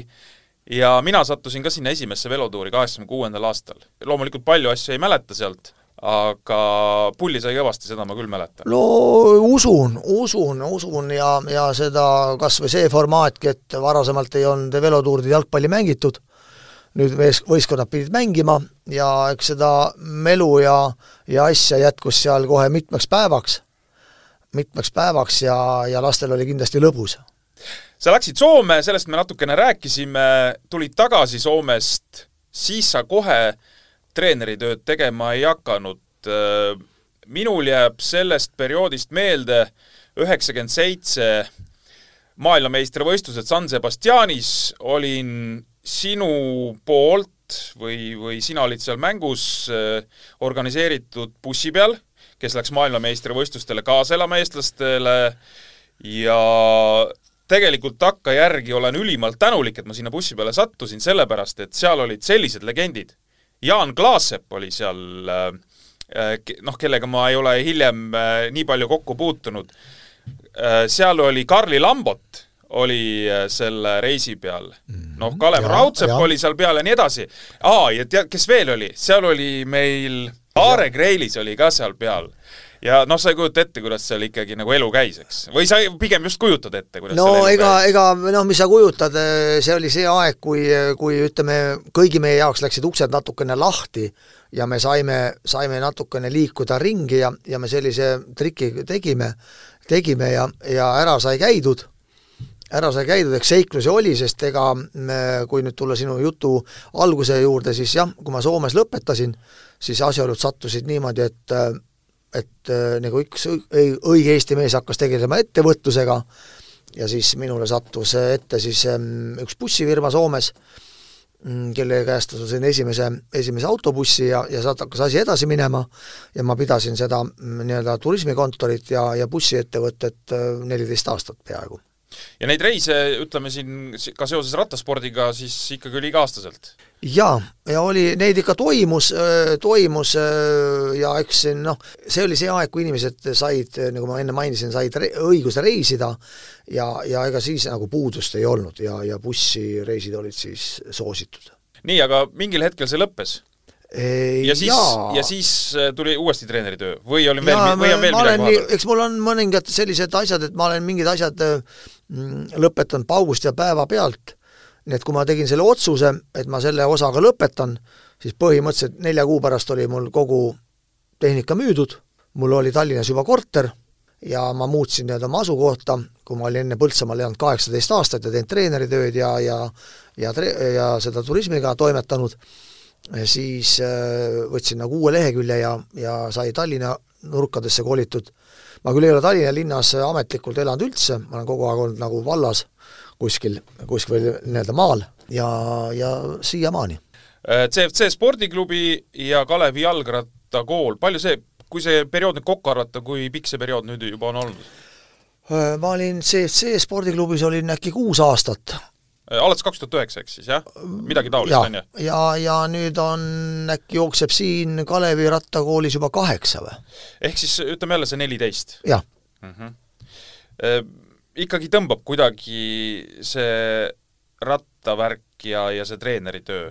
ja mina sattusin ka sinna esimesse velotuuri kaheksakümne kuuendal aastal. loomulikult palju asju ei mäleta sealt, aga pulli sai kõvasti, seda ma küll mäletan. no usun, usun, usun ja, ja seda kas või see formaatki, et varasemalt ei olnud velotuuridel jalgpalli mängitud, nüüd mees, võistkonnad pidid mängima ja eks seda melu ja, ja asja jätkus seal kohe mitmeks päevaks, mitmeks päevaks ja, ja lastel oli kindlasti lõbus sa läksid Soome, sellest me natukene rääkisime, tulid tagasi Soomest, siis sa kohe treeneritööd tegema ei hakanud. minul jääb sellest perioodist meelde üheksakümmend seitse maailmameistrivõistlused San Sebastianis, olin sinu poolt või, või sina olid seal mängus organiseeritud bussi peal, kes läks maailmameistrivõistlustele kaasa elama eestlastele ja tegelikult takkajärgi olen ülimalt tänulik, et ma sinna bussi peale sattusin, sellepärast et seal olid sellised legendid. Jaan Klaasepp oli seal äh, noh, kellega ma ei ole hiljem äh, nii palju kokku puutunud. Äh, seal oli Karli Lambot, oli selle reisi peal. Mhm. noh, Kalev ja, Raudsepp ja. oli seal peal ja nii edasi. aa, ja tead, kes veel oli? seal oli meil Aare Greilis oli ka seal peal ja noh, sa ei kujuta ette, kuidas seal ikkagi nagu elu käis, eks? või sa pigem just kujutad ette, kuidas no ega, ega noh, mis sa kujutad, see oli see aeg, kui, kui ütleme, kõigi meie jaoks läksid uksed natukene lahti ja me saime, saime natukene liikuda ringi ja, ja me sellise triki tegime, tegime ja, ja ära sai käidud, ära sai käidud, eks seiklusi oli, sest ega me, kui nüüd tulla sinu jutu alguse juurde, siis jah, kui ma Soomes lõpetasin, siis asjaolud sattusid niimoodi, et et äh, nagu üks õi- õige Eesti mees hakkas tegelema ettevõtlusega ja siis minule sattus ette siis ähm, üks bussifirma Soomes, mm, kelle käest ma sain esimese, esimese autobussi ja, ja sealt hakkas asi edasi minema ja ma pidasin seda mm, nii-öelda turismikontorit ja, ja bussiettevõtet äh, neliteist aastat peaaegu. ja neid reise, ütleme siin si- ka seoses rattaspordiga, siis ikkagi oli iga-aastaselt? Jaa, ja oli, neid ikka toimus, toimus öö, ja eks see noh, see oli see aeg, kui inimesed said, nagu ma enne mainisin, said re õiguse reisida ja, ja ega siis nagu puudust ei olnud ja, ja bussireisid olid siis soositud. nii, aga mingil hetkel see lõppes? ja siis, ja siis äh, tuli uuesti treeneritöö või oli veel, või on veel midagi vahepeal? eks mul on mõningad sellised asjad, et ma olen mingid asjad mm, lõpetanud paugust ja päevapealt, nii et kui ma tegin selle otsuse, et ma selle osaga lõpetan, siis põhimõtteliselt nelja kuu pärast oli mul kogu tehnika müüdud, mul oli Tallinnas juba korter ja ma muutsin nii-öelda oma asukohta, kui ma olin enne Põltsamaal elanud kaheksateist aastat ja teinud treeneritööd ja, ja ja tre-, ja seda turismiga toimetanud, siis äh, võtsin nagu uue lehekülje ja, ja sai Tallinna nurkadesse kolitud. ma küll ei ole Tallinna linnas ametlikult elanud üldse, ma olen kogu aeg olnud nagu vallas kuskil, kuskil nii-öelda maal ja, ja siiamaani. CFC spordiklubi ja Kalevi jalgrattakool, palju see, kui see periood nüüd kokku arvata, kui pikk see periood nüüd juba on olnud? Äh, ma olin CFC spordiklubis, olin äkki kuus aastat. alates kaks tuhat üheksa, eks siis, jah? midagi taolist, ja on ju?, ja, ja nüüd on, äkki jookseb siin Kalevi rattakoolis juba kaheksa või? ehk siis ütleme jälle see neliteist jah. mm. -hmm. Ikkagi tõmbab kuidagi see rattavärk ja, ja see treeneritöö?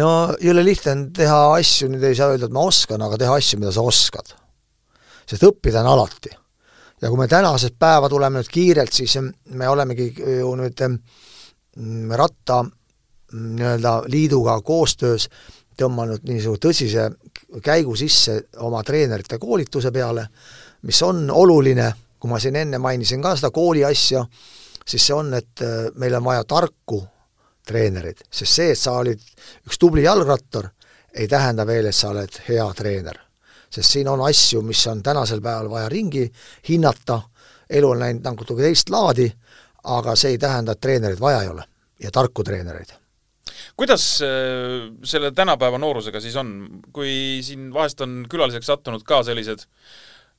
no jõle lihtne on teha asju, nüüd ei saa öelda, et ma oskan, aga teha asju, mida sa oskad. sest õppida on alati. ja kui me tänasest päeva tuleme nüüd kiirelt, siis me olemegi ju nüüd mm, ratta mm, nii-öelda liiduga koostöös tõmmanud niisuguse tõsise käigu sisse oma treenerite koolituse peale, mis on oluline, kui ma siin enne mainisin ka seda kooli asja, siis see on, et äh, meil on vaja tarku treenerid, sest see, et sa olid üks tubli jalgrattur, ei tähenda veel, et sa oled hea treener. sest siin on asju, mis on tänasel päeval vaja ringi hinnata, elu on läinud natuke teist laadi, aga see ei tähenda, et treenereid vaja ei ole ja tarku treenereid kuidas äh, selle tänapäeva noorusega siis on, kui siin vahest on külaliseks sattunud ka sellised,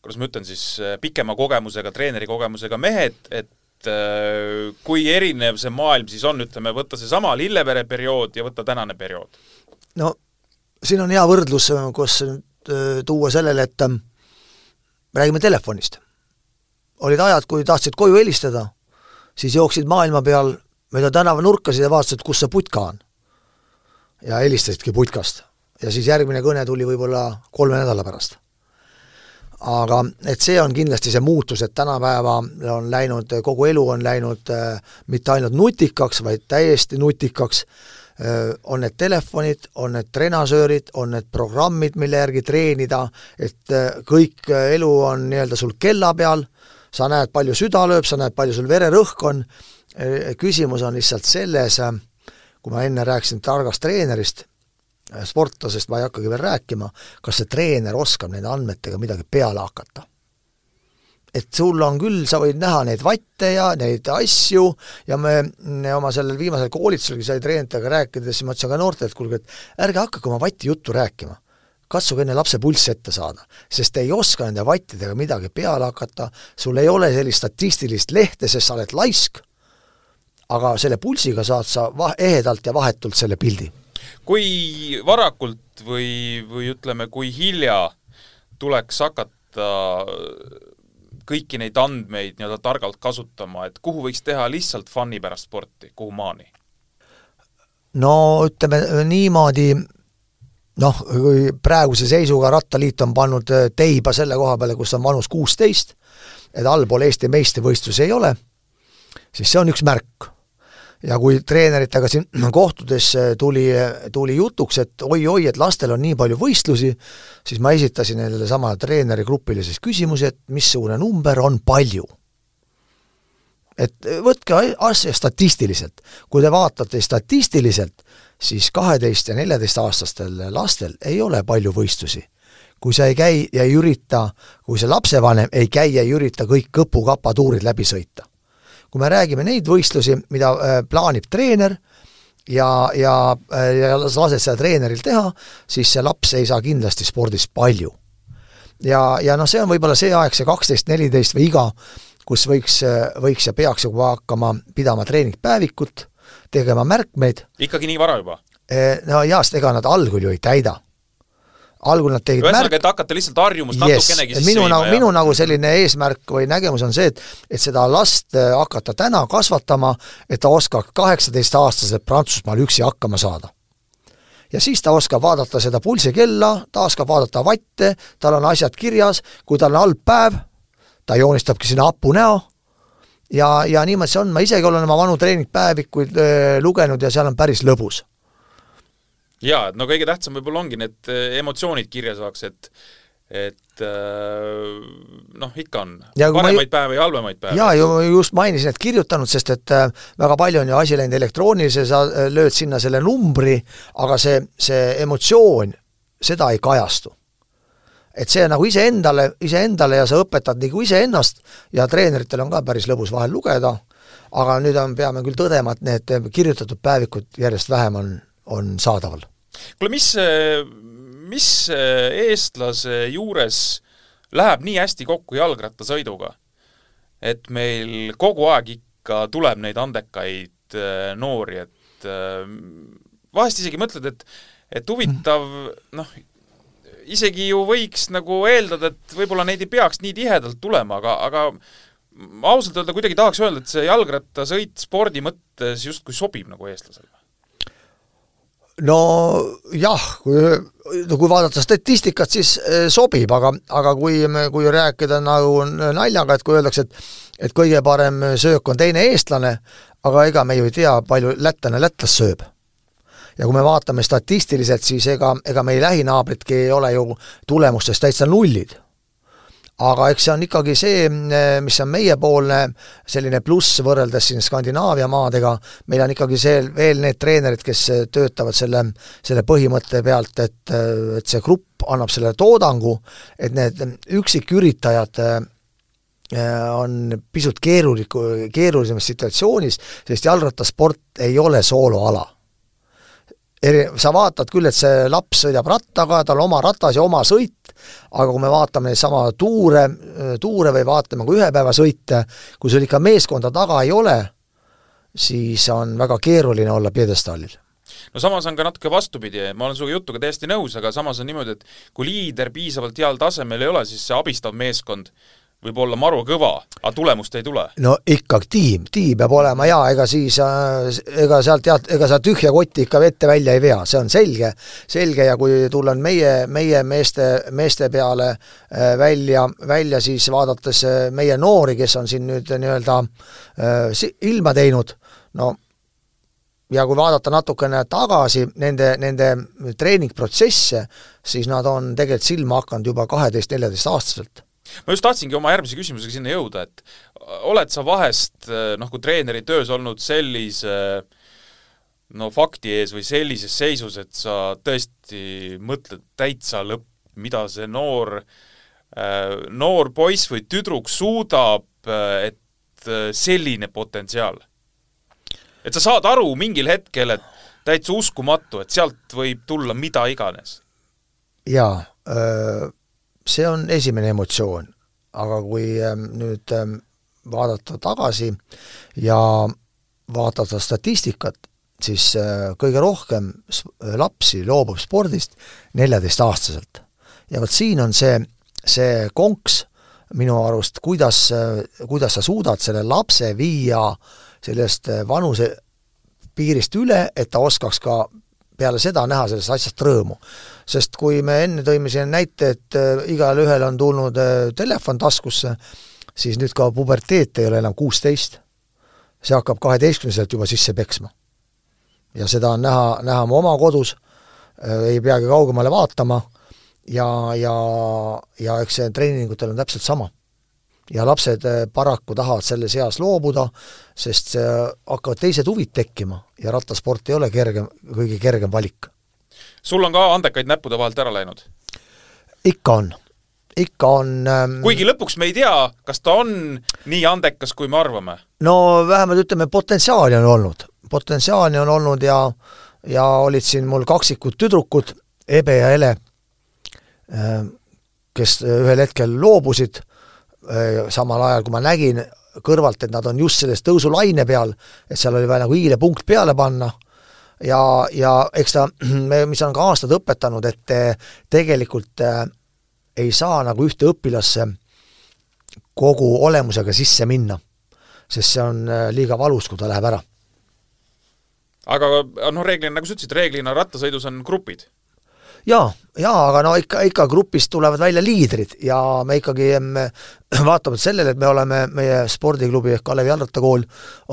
kuidas ma ütlen siis, pikema kogemusega, treeneri kogemusega mehed, et äh, kui erinev see maailm siis on, ütleme, võtta seesama Lillevere periood ja võtta tänane periood? no siin on hea võrdlus, kus äh, tuua sellele, et ähm, räägime telefonist. olid ajad, kui tahtsid koju helistada, siis jooksid maailma peal mööda tänavanurkasid ja vaatasid, kus see putka on. ja helistasidki putkast. ja siis järgmine kõne tuli võib-olla kolme nädala pärast. Aga et see on kindlasti see muutus, et tänapäeva on läinud, kogu elu on läinud äh, mitte ainult nutikaks, vaid täiesti nutikaks. Äh,, on need telefonid, on need trenasöörid, on need programmid, mille järgi treenida, et äh, kõik äh, elu on nii-öelda sul kella peal, sa näed, palju süda lööb, sa näed, palju sul vererõhk on, küsimus on lihtsalt selles, kui ma enne rääkisin targast treenerist, sportlasest ma ei hakkagi veel rääkima, kas see treener oskab nende andmetega midagi peale hakata. et sul on küll, sa võid näha neid vatte ja neid asju ja me, me oma sellel viimasel koolituselgi sai treeneritega rääkides, siis ma ütlesin ka noortele, et kuulge, et ärge hakake oma vatti juttu rääkima katsuge enne lapse pulss ette saada, sest ei oska nende vattidega midagi peale hakata, sul ei ole sellist statistilist lehte, sest sa oled laisk, aga selle pulsiga saad sa va-, ehedalt ja vahetult selle pildi. Kui varakult või, või ütleme, kui hilja tuleks hakata kõiki neid andmeid nii-öelda targalt kasutama, et kuhu võiks teha lihtsalt fun'i pärast sporti, kuhu maani? no ütleme niimoodi, noh, kui praeguse seisuga Rattaliit on pannud teiba selle koha peale, kus on vanus kuusteist, et allpool Eesti meistrivõistlusi ei ole, siis see on üks märk. Ja kui treeneritega siin kohtudes tuli, tuli jutuks, et oi-oi, et lastel on nii palju võistlusi, siis ma esitasin nendele samale treenerigrupile siis küsimuse, et missugune number on palju et võtke asja statistiliselt. kui te vaatate statistiliselt, siis kaheteist- ja neljateistaastastel lastel ei ole palju võistlusi. kui sa ei käi ja ei ürita, kui see lapsevanem ei käi ja ei ürita kõik kõpu-kapa tuurid läbi sõita. Kui me räägime neid võistlusi, mida äh, plaanib treener, ja, ja, äh, ja lased seda treeneril teha, siis see laps ei saa kindlasti spordis palju. ja, ja noh, see on võib-olla see aeg, see kaksteist, neliteist või iga, kus võiks, võiks ja peaks juba hakkama pidama treeningpäevikut, tegema märkmeid. ikkagi nii vara juba? No jaa, sest ega nad algul ju ei täida. Algul nad tegid ühesõnaga, et hakata lihtsalt harjumust yes. natukenegi sisse minu nagu, minu nagu selline eesmärk või nägemus on see, et et seda last e, hakata täna kasvatama, et ta oskaks kaheksateistaastaselt Prantsusmaal üksi hakkama saada ja siis ta oskab vaadata seda pulsikella, ta oskab vaadata vatte, tal on asjad kirjas, kui tal on halb päev, ta joonistabki sinna hapu näo ja, ja niimoodi see on, ma isegi olen oma vanu treeningpäevikuid lugenud ja seal on päris lõbus. Jaa, et no kõige tähtsam võib-olla ongi need emotsioonid kirja saaks, et et noh, ikka on ja paremaid ma, päevi ja halvemaid päevi. jaa, ju just mainisin, et kirjutanud, sest et väga palju on ju asi läinud elektroonilise, sa lööd sinna selle numbri, aga see, see emotsioon, seda ei kajastu et see nagu iseendale, iseendale ja sa õpetad nagu iseennast ja treeneritel on ka päris lõbus vahel lugeda, aga nüüd on, peame küll tõdema, et need kirjutatud päevikud järjest vähem on, on saadaval. Kuule, mis, mis eestlase juures läheb nii hästi kokku jalgrattasõiduga, et meil kogu aeg ikka tuleb neid andekaid äh, noori, et vahest isegi mõtled, et et huvitav, noh, isegi ju võiks nagu eeldada, et võib-olla neid ei peaks nii tihedalt tulema, aga, aga ausalt öelda kuidagi tahaks öelda, et see jalgrattasõit spordi mõttes justkui sobib nagu eestlasele. No jah, kui, no kui vaadata statistikat, siis eh, sobib, aga, aga kui kui rääkida nagu naljaga, et kui öeldakse, et et kõige parem söök on teine eestlane, aga ega me ju ei tea, palju lätlane lätlast sööb ja kui me vaatame statistiliselt, siis ega, ega meie lähinaabritki ei ole ju tulemustes täitsa nullid. Aga eks see on ikkagi see, mis on meiepoolne selline pluss võrreldes siin Skandinaavia maadega, meil on ikkagi see, veel need treenerid, kes töötavad selle, selle põhimõtte pealt, et, et see grupp annab selle toodangu, et need üksiküritajad on pisut keeruliku, keerulisemas situatsioonis, sest jalgrattasport ei ole sooloala eri, sa vaatad küll, et see laps sõidab rattaga, tal oma ratas ja oma sõit, aga kui me vaatame neid sama tuure, tuure või vaatame ka ühepäevasõite, kui sul ikka meeskonda taga ei ole, siis on väga keeruline olla pjedestaalil no samas on ka natuke vastupidi, ma olen sinuga jutuga täiesti nõus, aga samas on niimoodi, et kui liider piisavalt heal tasemel ei ole, siis see abistav meeskond võib olla maru kõva, aga tulemust ei tule. no ikka tiim, tiim peab olema jaa, ega siis, äh, ega sealt jah, ega sa tühja kotti ikka ette välja ei vea, see on selge, selge ja kui tulla meie, meie meeste, meeste peale äh, välja, välja siis vaadates äh, meie noori, kes on siin nüüd nii-öelda ilma teinud, no ja kui vaadata natukene tagasi nende, nende treeningprotsesse, siis nad on tegelikult silma hakanud juba kaheteist-neljateist-aastaselt ma just tahtsingi oma järgmise küsimusega sinna jõuda, et oled sa vahest noh, kui treeneri töös olnud sellise no fakti ees või sellises seisus, et sa tõesti mõtled täitsa lõpp, mida see noor, noor poiss või tüdruk suudab, et selline potentsiaal. et sa saad aru mingil hetkel, et täitsa uskumatu, et sealt võib tulla mida iganes. jaa, see on esimene emotsioon, aga kui ähm, nüüd ähm, vaadata tagasi ja vaadata statistikat, siis äh, kõige rohkem lapsi loobub spordist neljateistaastaselt. ja vot siin on see, see konks minu arust, kuidas, äh, kuidas sa suudad selle lapse viia sellest äh, vanuse piirist üle, et ta oskaks ka peale seda näha sellest asjast rõõmu. Sest kui me enne tõime siin näite, et äh, igalühel on tulnud äh, telefon taskusse, siis nüüd ka puberteet ei ole enam kuusteist, see hakkab kaheteistkümneselt juba sisse peksma. ja seda on näha, näha mu oma kodus, ei peagi kaugemale vaatama ja, ja, ja eks see treeningutel on täpselt sama ja lapsed paraku tahavad selles eas loobuda, sest hakkavad teised huvid tekkima ja rattasport ei ole kergem, kõige kergem valik. Sul on ka andekaid näppude vahelt ära läinud? ikka on, ikka on ähm... kuigi lõpuks me ei tea, kas ta on nii andekas, kui me arvame? no vähemalt ütleme, potentsiaali on olnud, potentsiaali on olnud ja ja olid siin mul kaksikud tüdrukud, Ebe ja Ele, ähm, kes ühel hetkel loobusid Äh, samal ajal, kui ma nägin kõrvalt, et nad on just selles tõusulaine peal, et seal oli vaja nagu hiilepunkt peale panna, ja, ja eks ta, mis on ka aastad õpetanud, et tegelikult äh, ei saa nagu ühte õpilasse kogu olemusega sisse minna, sest see on äh, liiga valus, kui ta läheb ära. aga noh, reeglina, nagu sa ütlesid, reeglina rattasõidus on grupid jaa, jaa, aga no ikka, ikka grupist tulevad välja liidrid ja me ikkagi vaatamata sellele, et me oleme, meie spordiklubi ehk Kalevi jalgrattakool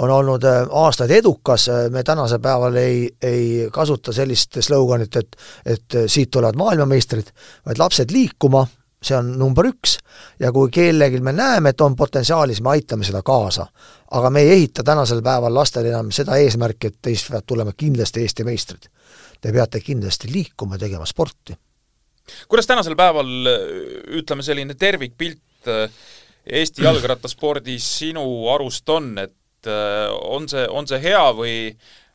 on olnud äh, aastaid edukas, äh, me tänasel päeval ei, ei kasuta sellist sloganit, et et siit tulevad maailmameistrid, vaid lapsed liikuma, see on number üks, ja kui kellelgi me näeme, et on potentsiaali, siis me aitame seda kaasa. aga me ei ehita tänasel päeval lastele enam seda eesmärki, et teist peavad tulema kindlasti Eesti meistrid te peate kindlasti liikuma, tegema sporti. kuidas tänasel päeval, ütleme, selline tervikpilt äh, Eesti jalgrattaspordis sinu arust on, et äh, on see, on see hea või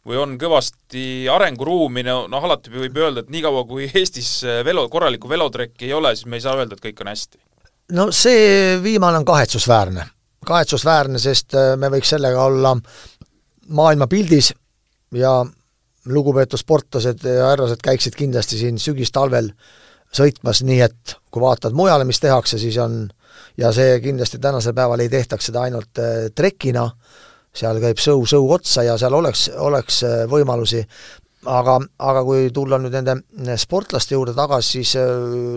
või on kõvasti arenguruumi, no noh, alati võib öelda, et niikaua, kui Eestis äh, velo, korralikku velotrekki ei ole, siis me ei saa öelda, et kõik on hästi. no see viimane on kahetsusväärne. kahetsusväärne, sest me võiks sellega olla maailmapildis ja lugupeetud sportlased ja härrased käiksid kindlasti siin sügistalvel sõitmas, nii et kui vaatad mujale, mis tehakse, siis on ja see kindlasti tänasel päeval ei tehtaks seda ainult äh, trekina, seal käib sõu sõu otsa ja seal oleks, oleks äh, võimalusi, aga, aga kui tulla nüüd nende sportlaste juurde tagasi, siis äh,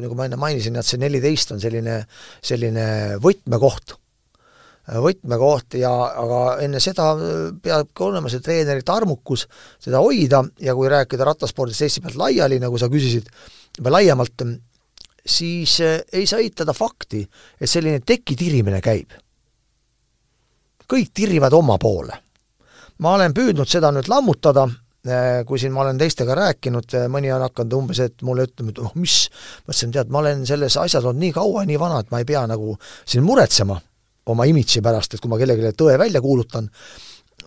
nagu ma enne mainisin, et see neliteist on selline, selline võtmekoht võtmekoht ja aga enne seda peabki olema see treenerite armukus seda hoida ja kui rääkida rattaspordist Eesti pealt laiali, nagu sa küsisid, või laiemalt, siis eh, ei saa eitada fakti, et selline tekitirimine käib. kõik tirivad oma poole. ma olen püüdnud seda nüüd lammutada, eh, kui siin ma olen teistega rääkinud, mõni on hakanud umbes, et mulle ütlema, et oh mis, ma ütlesin, tead, ma olen selles asjas olnud nii kaua ja nii vana, et ma ei pea nagu siin muretsema oma imidži pärast, et kui ma kellelegi tõe välja kuulutan,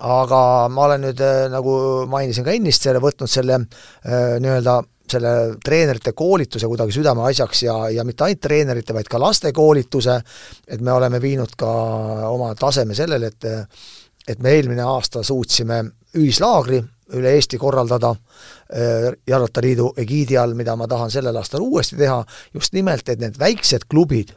aga ma olen nüüd, äh, nagu mainisin ka ennist, selle võtnud selle äh, nii-öelda selle treenerite koolituse kuidagi südameasjaks ja, ja mitte ainult treenerite, vaid ka lastekoolituse, et me oleme viinud ka oma taseme sellele, et et me eelmine aasta suutsime ühislaagri üle Eesti korraldada äh, Jalgrattaliidu egiidi all, mida ma tahan sellel aastal uuesti teha, just nimelt, et need väiksed klubid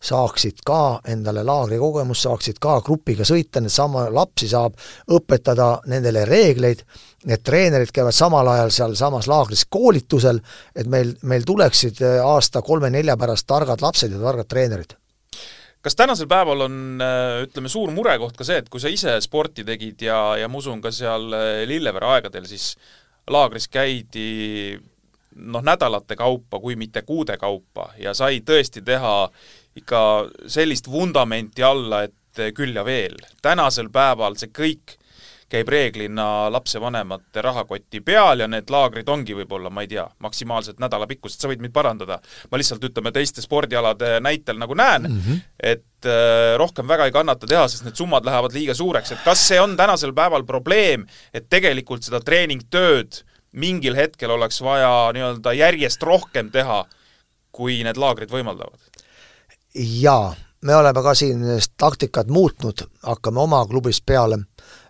saaksid ka endale laagrikogemust, saaksid ka grupiga sõita, needsama lapsi saab õpetada nendele reegleid, need treenerid käivad samal ajal sealsamas laagris koolitusel, et meil, meil tuleksid äh, aasta kolme-nelja pärast targad lapsed ja targad treenerid. Kas tänasel päeval on, äh, ütleme, suur murekoht ka see, et kui sa ise sporti tegid ja, ja ma usun ka seal äh, Lillevere aegadel, siis laagris käidi noh, nädalate kaupa, kui mitte kuude kaupa ja sai tõesti teha ikka sellist vundamenti alla, et küll ja veel. tänasel päeval see kõik käib reeglina lapsevanemate rahakoti peal ja need laagrid ongi võib-olla, ma ei tea, maksimaalselt nädalapikkused, sa võid mind parandada. ma lihtsalt ütleme teiste spordialade näitel nagu näen mm, -hmm. et äh, rohkem väga ei kannata teha, sest need summad lähevad liiga suureks, et kas see on tänasel päeval probleem, et tegelikult seda treeningtööd mingil hetkel oleks vaja nii-öelda järjest rohkem teha, kui need laagrid võimaldavad? Jaa, me oleme ka siin taktikat muutnud, hakkame oma klubist peale,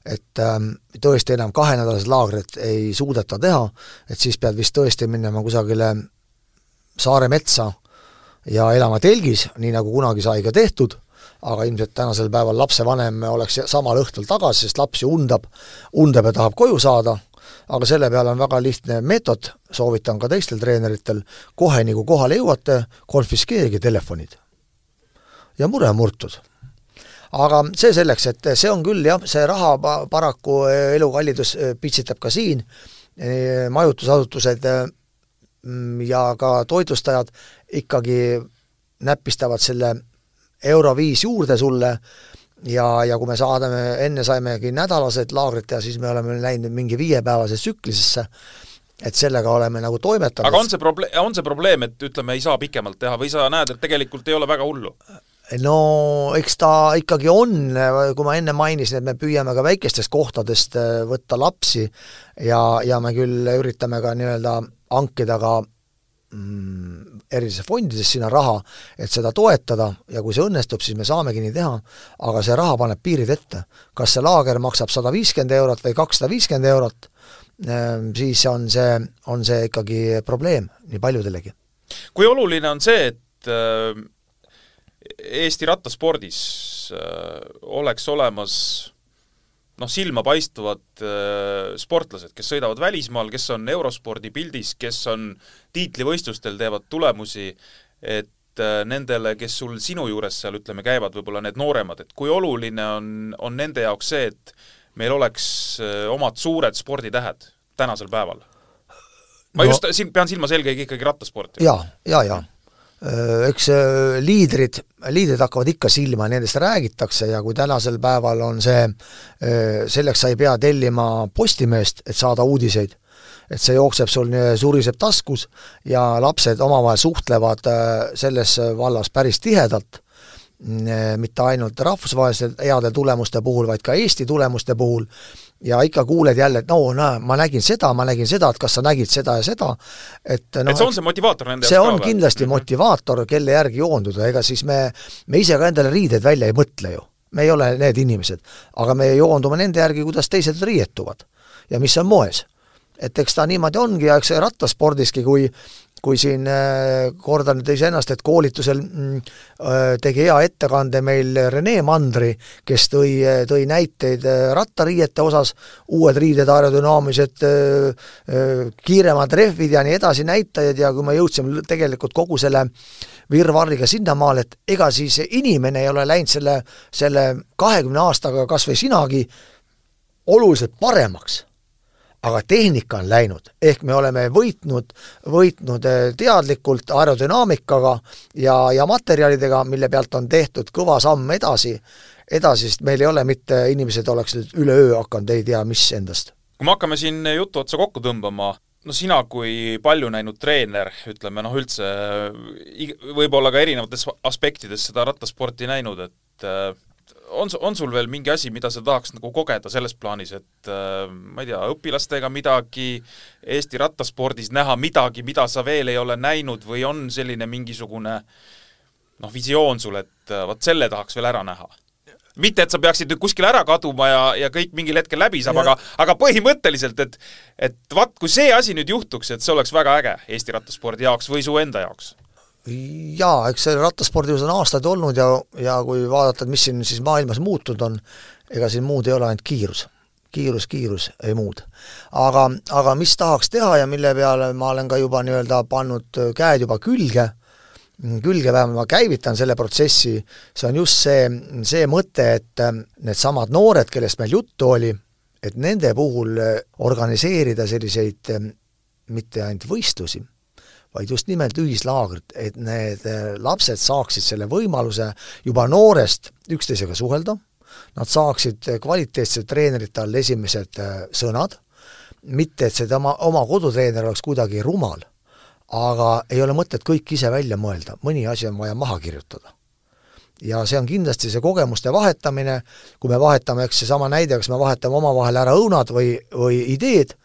et ähm, tõesti enam kahenädalased laagrid ei suudeta teha, et siis pead vist tõesti minema kusagile saare metsa ja elama telgis, nii nagu kunagi sai ka tehtud, aga ilmselt tänasel päeval lapsevanem oleks samal õhtul tagasi, sest laps ju undab, undab ja tahab koju saada aga selle peale on väga lihtne meetod, soovitan ka teistel treeneritel, kohe nii kui kohale jõuate, konfiskeerige telefonid. Ja mure on murtud aga see selleks, et see on küll jah, see raha pa-, paraku elukallidus pitsitab ka siin, majutusasutused mm, ja ka toitlustajad ikkagi näpistavad selle euro viis juurde sulle ja, ja kui me saadame, enne saimegi nädalased laagrid teha, siis me oleme läinud mingi viiepäevasesse tsüklisesse, et sellega oleme nagu toimetanud. aga on see probleem, on see probleem, et ütleme, ei saa pikemalt teha või sa näed, et tegelikult ei ole väga hullu? No eks ta ikkagi on, kui ma enne mainisin, et me püüame ka väikestest kohtadest äh, võtta lapsi ja, ja me küll üritame ka nii-öelda hankida ka mm, erinevates fondides sinna raha, et seda toetada ja kui see õnnestub, siis me saamegi nii teha, aga see raha paneb piirid ette. kas see laager maksab sada viiskümmend eurot või kakssada viiskümmend eurot, ehm, siis on see, on see ikkagi probleem nii paljudelegi. kui oluline on see, et äh, Eesti rattaspordis äh, oleks olemas noh, silmapaistvad äh, sportlased, kes sõidavad välismaal, kes on eurospordi pildis, kes on tiitlivõistlustel, teevad tulemusi, et äh, nendele, kes sul sinu juures seal ütleme, käivad, võib-olla need nooremad, et kui oluline on, on nende jaoks see, et meil oleks omad suured sporditähed tänasel päeval? ma no, just siin pean silmas eelkõige ikkagi rattasporti. jaa, jaa, jaa eks äh, liidrid, liidrid hakkavad ikka silma, nendest räägitakse ja kui tänasel päeval on see, äh, selleks sa ei pea tellima Postimeest, et saada uudiseid, et see jookseb sul, suriseb taskus ja lapsed omavahel suhtlevad selles vallas päris tihedalt, mitte ainult rahvusvaheliste heade tulemuste puhul, vaid ka Eesti tulemuste puhul, ja ikka kuuled jälle, et no näe, ma nägin seda, ma nägin seda, et kas sa nägid seda ja seda, et noh, et see on see motivaator nende see on kindlasti mm -hmm. motivaator, kelle järgi joonduda, ega siis me, me ise ka endale riideid välja ei mõtle ju. me ei ole need inimesed, aga me joondume nende järgi, kuidas teised riietuvad ja mis on moes. et eks ta niimoodi ongi ja eks rattaspordiski, kui kui siin äh, kordan nüüd iseennast, et koolitusel mm, äh, tegi hea ettekande meil Rene Mandri, kes tõi, tõi näiteid äh, rattariiete osas, uued riided, aerodünaamilised, kiiremad rehvid ja nii edasi, näitajad ja kui me jõudsime tegelikult kogu selle virvarriga sinnamaale, et ega siis inimene ei ole läinud selle, selle kahekümne aastaga, kas või sinagi, oluliselt paremaks aga tehnika on läinud, ehk me oleme võitnud, võitnud eh, teadlikult aerodünaamikaga ja, ja materjalidega, mille pealt on tehtud kõva samm edasi, edasi, sest meil ei ole mitte, inimesed oleks nüüd üleöö hakanud ei tea mis endast. kui me hakkame siin jutu otsa kokku tõmbama, no sina kui palju näinud treener, ütleme noh, üldse võib-olla ka erinevates aspektides seda rattasporti näinud, et äh, on, on sul veel mingi asi, mida sa tahaks nagu kogeda selles plaanis, et äh, ma ei tea, õpilastega midagi, Eesti rattaspordis näha midagi, mida sa veel ei ole näinud või on selline mingisugune noh, visioon sul, et äh, vot selle tahaks veel ära näha? mitte, et sa peaksid nüüd kuskile ära kaduma ja, ja kõik mingil hetkel läbi saab, aga, aga põhimõtteliselt, et et vaat, kui see asi nüüd juhtuks, et see oleks väga äge Eesti rattaspordi jaoks või su enda jaoks jaa, eks see rattaspordis on aastaid olnud ja, ja kui vaadata, et mis siin siis maailmas muutunud on, ega siin muud ei ole, ainult kiirus. kiirus, kiirus, ei muud. aga, aga mis tahaks teha ja mille peale ma olen ka juba nii-öelda pannud käed juba külge, külge vähemalt ma käivitan selle protsessi, see on just see, see mõte, et needsamad noored, kellest meil juttu oli, et nende puhul organiseerida selliseid mitte ainult võistlusi vaid just nimelt ühislaagrit, et need äh, lapsed saaksid selle võimaluse juba noorest üksteisega suhelda, nad saaksid kvaliteetsete treenerite all esimesed äh, sõnad, mitte et see tema, oma kodutreener oleks kuidagi rumal, aga ei ole mõtet kõik ise välja mõelda, mõni asi on vaja maha kirjutada. Ja see on kindlasti see kogemuste vahetamine, kui me vahetame, eks seesama näide, kas me vahetame omavahel ära õunad või, või ideed,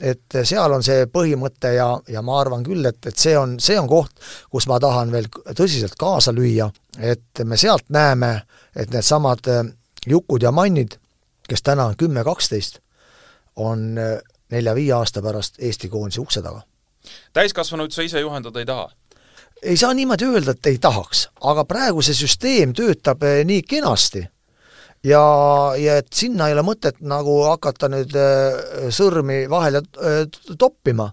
et seal on see põhimõte ja, ja ma arvan küll, et, et see on, see on koht, kus ma tahan veel tõsiselt kaasa lüüa, et me sealt näeme, et needsamad äh, Jukud ja Mannid, kes täna on kümme-kaksteist, on äh, nelja-viie aasta pärast Eesti koondise ukse taga. täiskasvanuid sa ise juhendada ei taha? ei saa niimoodi öelda, et ei tahaks, aga praegu see süsteem töötab äh, nii kenasti ja, ja et sinna ei ole mõtet nagu hakata nüüd äh, sõrmi vahele äh, toppima.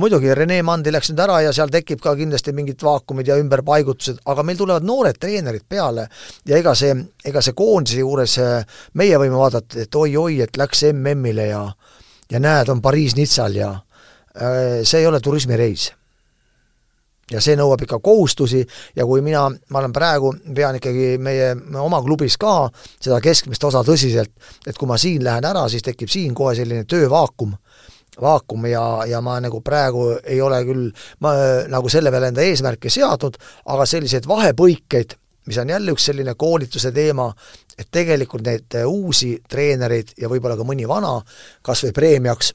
Muidugi, Rene Mandi läks nüüd ära ja seal tekib ka kindlasti mingid vaakumid ja ümberpaigutused, aga meil tulevad noored treenerid peale ja ega see, ega see koondise juures meie võime vaadata, et oi-oi, et läks MM-ile ja ja näed, on Pariis-Nitsal ja see ei ole turismireis ja see nõuab ikka kohustusi. Ja kui mina, ma olen praegu, pean ikkagi meie, oma klubis ka seda keskmist osa tõsiselt, et kui ma siin lähen ära, siis tekib siin kohe selline töövaakum, vaakum ja, ja ma nagu praegu ei ole küll ma nagu selle peale enda eesmärke seadnud, aga selliseid vahepõikeid, mis on jälle üks selline koolituse teema, et tegelikult neid uusi treenereid ja võib-olla ka mõni vana kas või preemiaks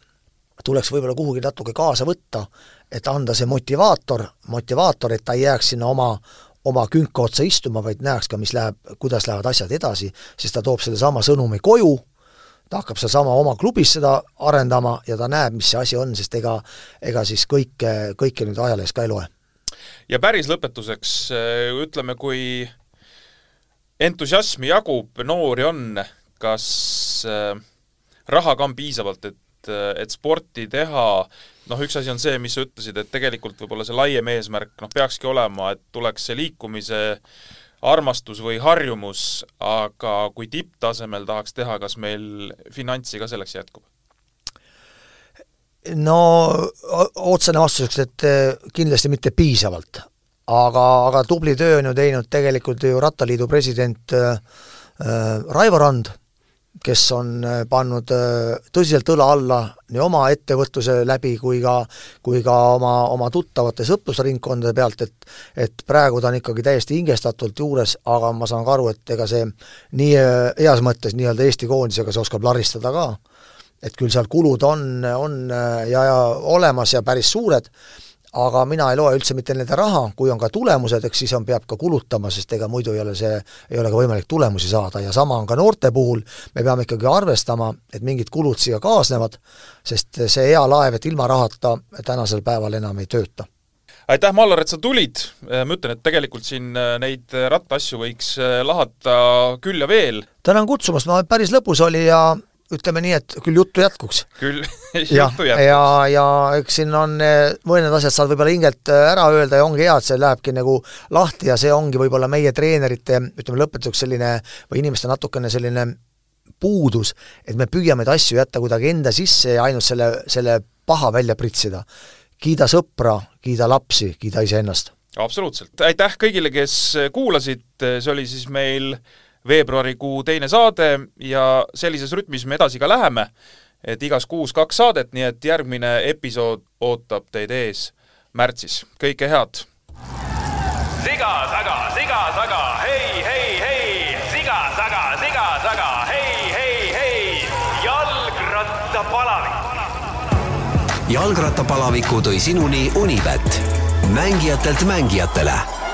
tuleks võib-olla kuhugi natuke kaasa võtta, et anda see motivaator, motivaator, et ta ei jääks sinna oma, oma künka otsa istuma, vaid näeks ka, mis läheb, kuidas lähevad asjad edasi, sest ta toob sellesama sõnumi koju, ta hakkab sedasama oma klubis seda arendama ja ta näeb, mis see asi on, sest ega, ega siis kõike, kõike nüüd ajalehes ka ei loe. ja päris lõpetuseks ütleme, kui entusiasmi jagub, noori on, kas äh, raha ka on piisavalt, et et, et sporti teha, noh, üks asi on see, mis sa ütlesid, et tegelikult võib-olla see laiem eesmärk noh, peakski olema, et tuleks see liikumise armastus või harjumus, aga kui tipptasemel tahaks teha, kas meil finantsi ka selleks jätkub? no otsene vastuseks, et eh, kindlasti mitte piisavalt. aga, aga tubli töö on ju teinud tegelikult ju Rattaliidu president äh, Raivo Rand kes on äh, pannud äh, tõsiselt õla alla nii oma ettevõtluse läbi kui ka, kui ka oma, oma tuttavate sõprusringkondade pealt, et et praegu ta on ikkagi täiesti hingestatult juures, aga ma saan ka aru, et ega see nii äh, heas mõttes nii-öelda Eesti koondisega see oskab laristada ka. et küll seal kulud on, on ja, ja olemas ja päris suured aga mina ei loe üldse mitte nende raha, kui on ka tulemused, eks siis on, peab ka kulutama, sest ega muidu ei ole see, ei ole ka võimalik tulemusi saada. Ja sama on ka noorte puhul, me peame ikkagi arvestama, et mingid kulud siia kaasnevad, sest see hea laev, et ilma rahata tänasel päeval enam ei tööta. Aitäh, Mallar, et sa tulid, ma ütlen, et tegelikult siin äh, neid rattaasju võiks äh, lahata küll ja veel. tänan kutsumast, ma päris lõbus oli ja ütleme nii, et küll juttu jätkuks. küll ja, juttu jätkuks. ja, ja eks siin on eh, mõned asjad saad võib-olla hingelt eh, ära öelda ja ongi hea, et see lähebki nagu lahti ja see ongi võib-olla meie treenerite, ütleme lõpetuseks selline või inimeste natukene selline puudus, et me püüame neid asju jätta kuidagi enda sisse ja ainult selle, selle paha välja pritsida. kiida sõpra, kiida lapsi, kiida iseennast. absoluutselt, aitäh kõigile, kes kuulasid, see oli siis meil veebruarikuu teine saade ja sellises rütmis me edasi ka läheme, et igas kuus kaks saadet, nii et järgmine episood ootab teid ees märtsis, kõike head! siga taga, siga taga, hei, hei, hei, siga taga, siga taga, hei, hei, hei, jalgrattapalavik. jalgrattapalaviku tõi sinuni Unibet, mängijatelt mängijatele